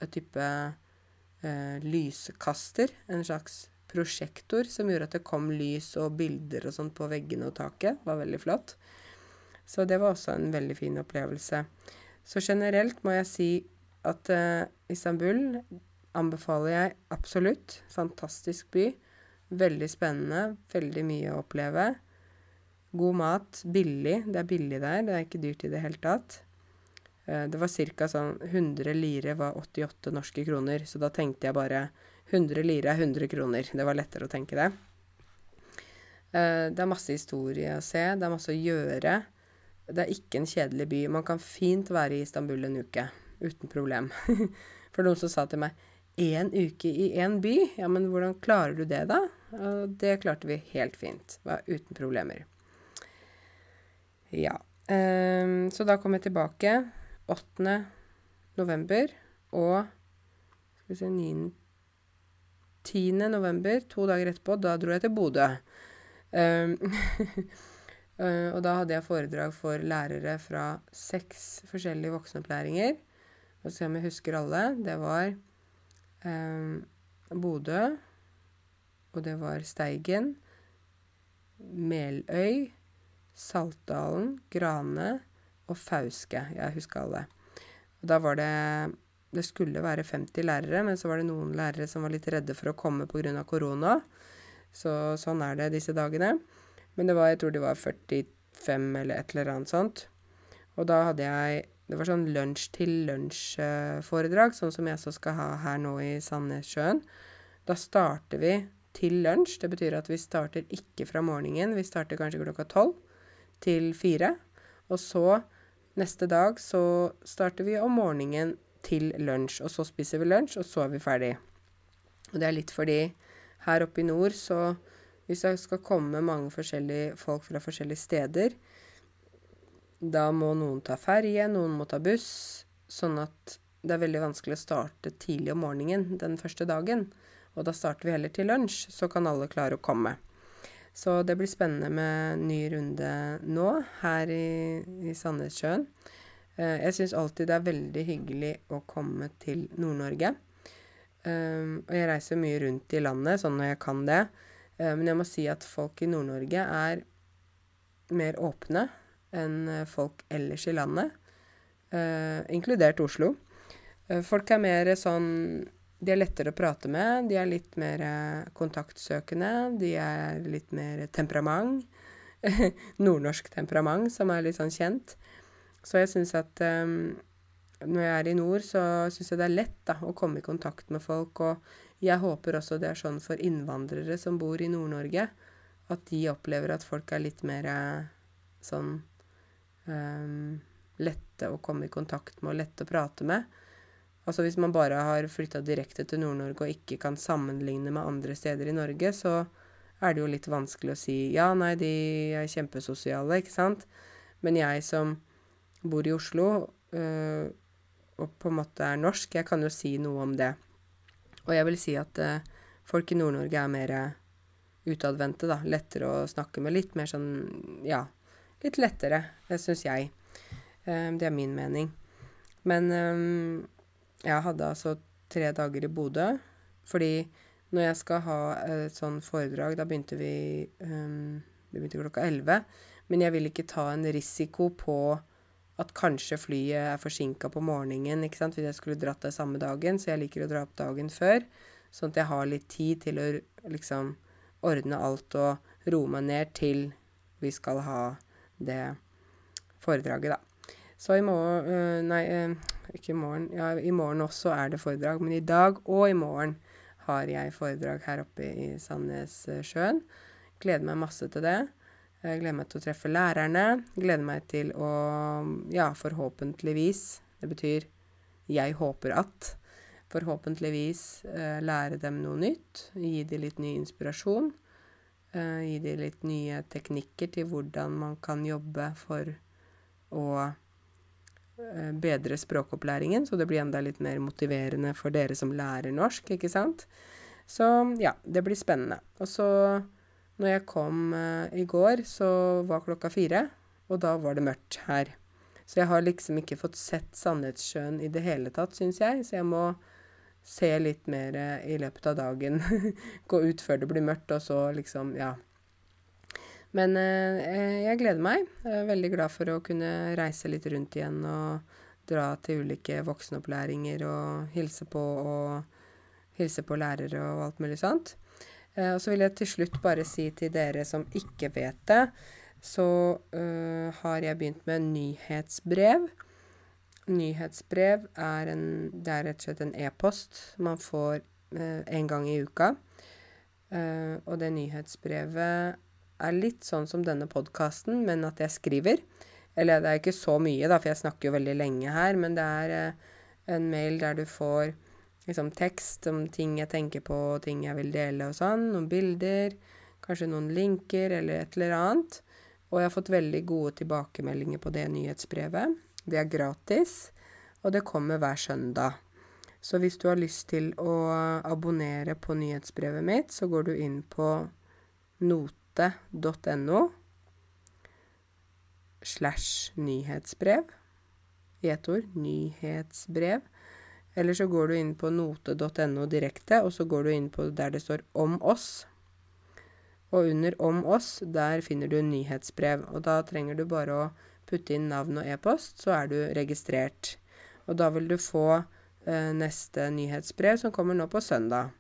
Speaker 1: et type eh, lyskaster, en slags prosjektor, som gjorde at det kom lys og bilder og sånt på veggene og taket. Det var veldig flott. Så det var også en veldig fin opplevelse. Så generelt må jeg si at eh, Istanbul anbefaler jeg absolutt. Fantastisk by. Veldig spennende. Veldig mye å oppleve. God mat. Billig. Det er billig der. Det er ikke dyrt i det hele tatt. Eh, det var ca. sånn 100 lire var 88 norske kroner, så da tenkte jeg bare 100 lire er 100 kroner. Det var lettere å tenke det. Eh, det er masse historie å se, det er masse å gjøre. Det er ikke en kjedelig by. Man kan fint være i Istanbul en uke uten problem. [LAUGHS] For noen som sa til meg én uke i én by? Ja, men hvordan klarer du det, da? Og det klarte vi helt fint. Var uten problemer. Ja. Så da kom jeg tilbake. 8. november og skal vi se 9. 10. november, to dager etterpå, da dro jeg til Bodø. Um, [LAUGHS] og da hadde jeg foredrag for lærere fra seks forskjellige voksenopplæringer. Og se om jeg husker alle. Det var um, Bodø, og det var Steigen, Meløy, Saltdalen, Grane, og Fauske. Jeg husker alle. Og da var det Det skulle være 50 lærere, men så var det noen lærere som var litt redde for å komme pga. korona. Så sånn er det disse dagene. Men det var, jeg tror det var 45 eller et eller annet sånt. Og da hadde jeg Det var sånn lunsj til lunsj-foredrag, sånn som jeg så skal ha her nå i Sandnessjøen. Da starter vi til lunsj. Det betyr at vi starter ikke fra morgenen. Vi starter kanskje klokka tolv til fire. Og så Neste dag så starter vi om morgenen til lunsj, og så spiser vi lunsj, og så er vi ferdig. Og det er litt fordi her oppe i nord så Hvis det skal komme mange forskjellige folk fra forskjellige steder, da må noen ta ferje, noen må ta buss, sånn at det er veldig vanskelig å starte tidlig om morgenen den første dagen. Og da starter vi heller til lunsj, så kan alle klare å komme. Så det blir spennende med ny runde nå, her i, i Sandnessjøen. Eh, jeg syns alltid det er veldig hyggelig å komme til Nord-Norge. Um, og jeg reiser mye rundt i landet, sånn når jeg kan det. Uh, men jeg må si at folk i Nord-Norge er mer åpne enn folk ellers i landet, uh, inkludert Oslo. Uh, folk er mer sånn De er lettere å prate med, de er litt mer kontaktsøkende, de er litt mer temperament. [LAUGHS] Nordnorsk temperament, som er litt sånn kjent. Så jeg syns at um, når jeg er i nord, så syns jeg det er lett da, å komme i kontakt med folk. Og jeg håper også det er sånn for innvandrere som bor i Nord-Norge, at de opplever at folk er litt mer sånn um, lette å komme i kontakt med og lette å prate med. Altså hvis man bare har flytta direkte til Nord-Norge og ikke kan sammenligne med andre steder i Norge, så er det jo litt vanskelig å si ja, nei, de er kjempesosiale, ikke sant. Men jeg som bor i Oslo, øh, og på en måte er norsk. Jeg kan jo si noe om det. Og jeg vil si at øh, folk i Nord-Norge er mer utadvendte, da. Lettere å snakke med. Litt mer sånn ja, litt lettere, syns jeg. Eh, det er min mening. Men eh, jeg hadde altså tre dager i Bodø. Fordi når jeg skal ha et sånn foredrag, da begynte vi um, Det begynte klokka elleve. Men jeg vil ikke ta en risiko på at kanskje flyet er forsinka på morgenen ikke sant? hvis jeg skulle dratt det samme dagen. Så jeg liker å dra opp dagen før, sånn at jeg har litt tid til å liksom ordne alt og roe meg ned til vi skal ha det foredraget, da. Så i morgen Nei, ikke i morgen. Ja, i morgen også er det foredrag. Men i dag og i morgen har jeg foredrag her oppe i Sandnessjøen. Gleder meg masse til det. Jeg gleder meg til å treffe lærerne. Gleder meg til å, ja, forhåpentligvis Det betyr jeg håper at Forhåpentligvis eh, lære dem noe nytt. Gi dem litt ny inspirasjon. Eh, gi dem litt nye teknikker til hvordan man kan jobbe for å bedre språkopplæringen, så det blir enda litt mer motiverende for dere som lærer norsk, ikke sant? Så ja, det blir spennende. Og så når jeg kom uh, i går, så var klokka fire, og da var det mørkt her. Så jeg har liksom ikke fått sett Sannhetssjøen i det hele tatt, syns jeg. Så jeg må se litt mer uh, i løpet av dagen. [LAUGHS] Gå ut før det blir mørkt, og så liksom, ja. Men eh, jeg gleder meg. Jeg er veldig glad for å kunne reise litt rundt igjen og dra til ulike voksenopplæringer og hilse på og hilse på lærere og alt mulig sånt. Eh, og så vil jeg til slutt bare si til dere som ikke vet det, så uh, har jeg begynt med nyhetsbrev. Nyhetsbrev er, en, det er rett og slett en e-post man får uh, en gang i uka. Uh, og det nyhetsbrevet er litt sånn som denne podkasten, men at jeg skriver. Eller det er ikke så mye, da, for jeg snakker jo veldig lenge her, men det er en mail der du får liksom tekst om ting jeg tenker på, ting jeg vil dele og sånn. Noen bilder, kanskje noen linker eller et eller annet. Og jeg har fått veldig gode tilbakemeldinger på det nyhetsbrevet. Det er gratis, og det kommer hver søndag. Så hvis du har lyst til å abonnere på nyhetsbrevet mitt, så går du inn på note.no slash nyhetsbrev. I ett ord nyhetsbrev. Eller så går du inn på note.no direkte, og så går du inn på der det står 'Om oss'. Og under 'Om oss' der finner du nyhetsbrev. Og da trenger du bare å putte inn navn og e-post, så er du registrert. Og da vil du få eh, neste nyhetsbrev, som kommer nå på søndag.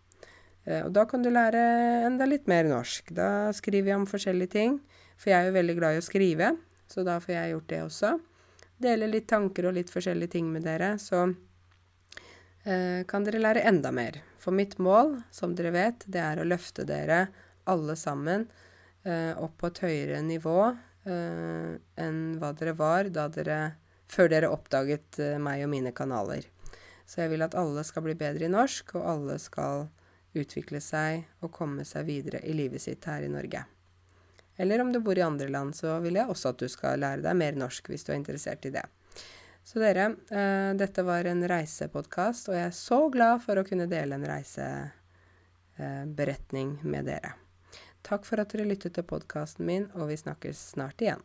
Speaker 1: Eh, og da kan du lære enda litt mer norsk. Da skriver jeg om forskjellige ting. For jeg er jo veldig glad i å skrive, så da får jeg gjort det også. Dele litt tanker og litt forskjellige ting med dere. Så Eh, kan dere lære enda mer. For mitt mål, som dere vet, det er å løfte dere alle sammen eh, opp på et høyere nivå eh, enn hva dere var dere, før dere oppdaget meg og mine kanaler. Så jeg vil at alle skal bli bedre i norsk, og alle skal utvikle seg og komme seg videre i livet sitt her i Norge. Eller om du bor i andre land, så vil jeg også at du skal lære deg mer norsk hvis du er interessert i det. Så dere, uh, dette var en reisepodkast, og jeg er så glad for å kunne dele en reiseberetning uh, med dere. Takk for at dere lyttet til podkasten min, og vi snakkes snart igjen.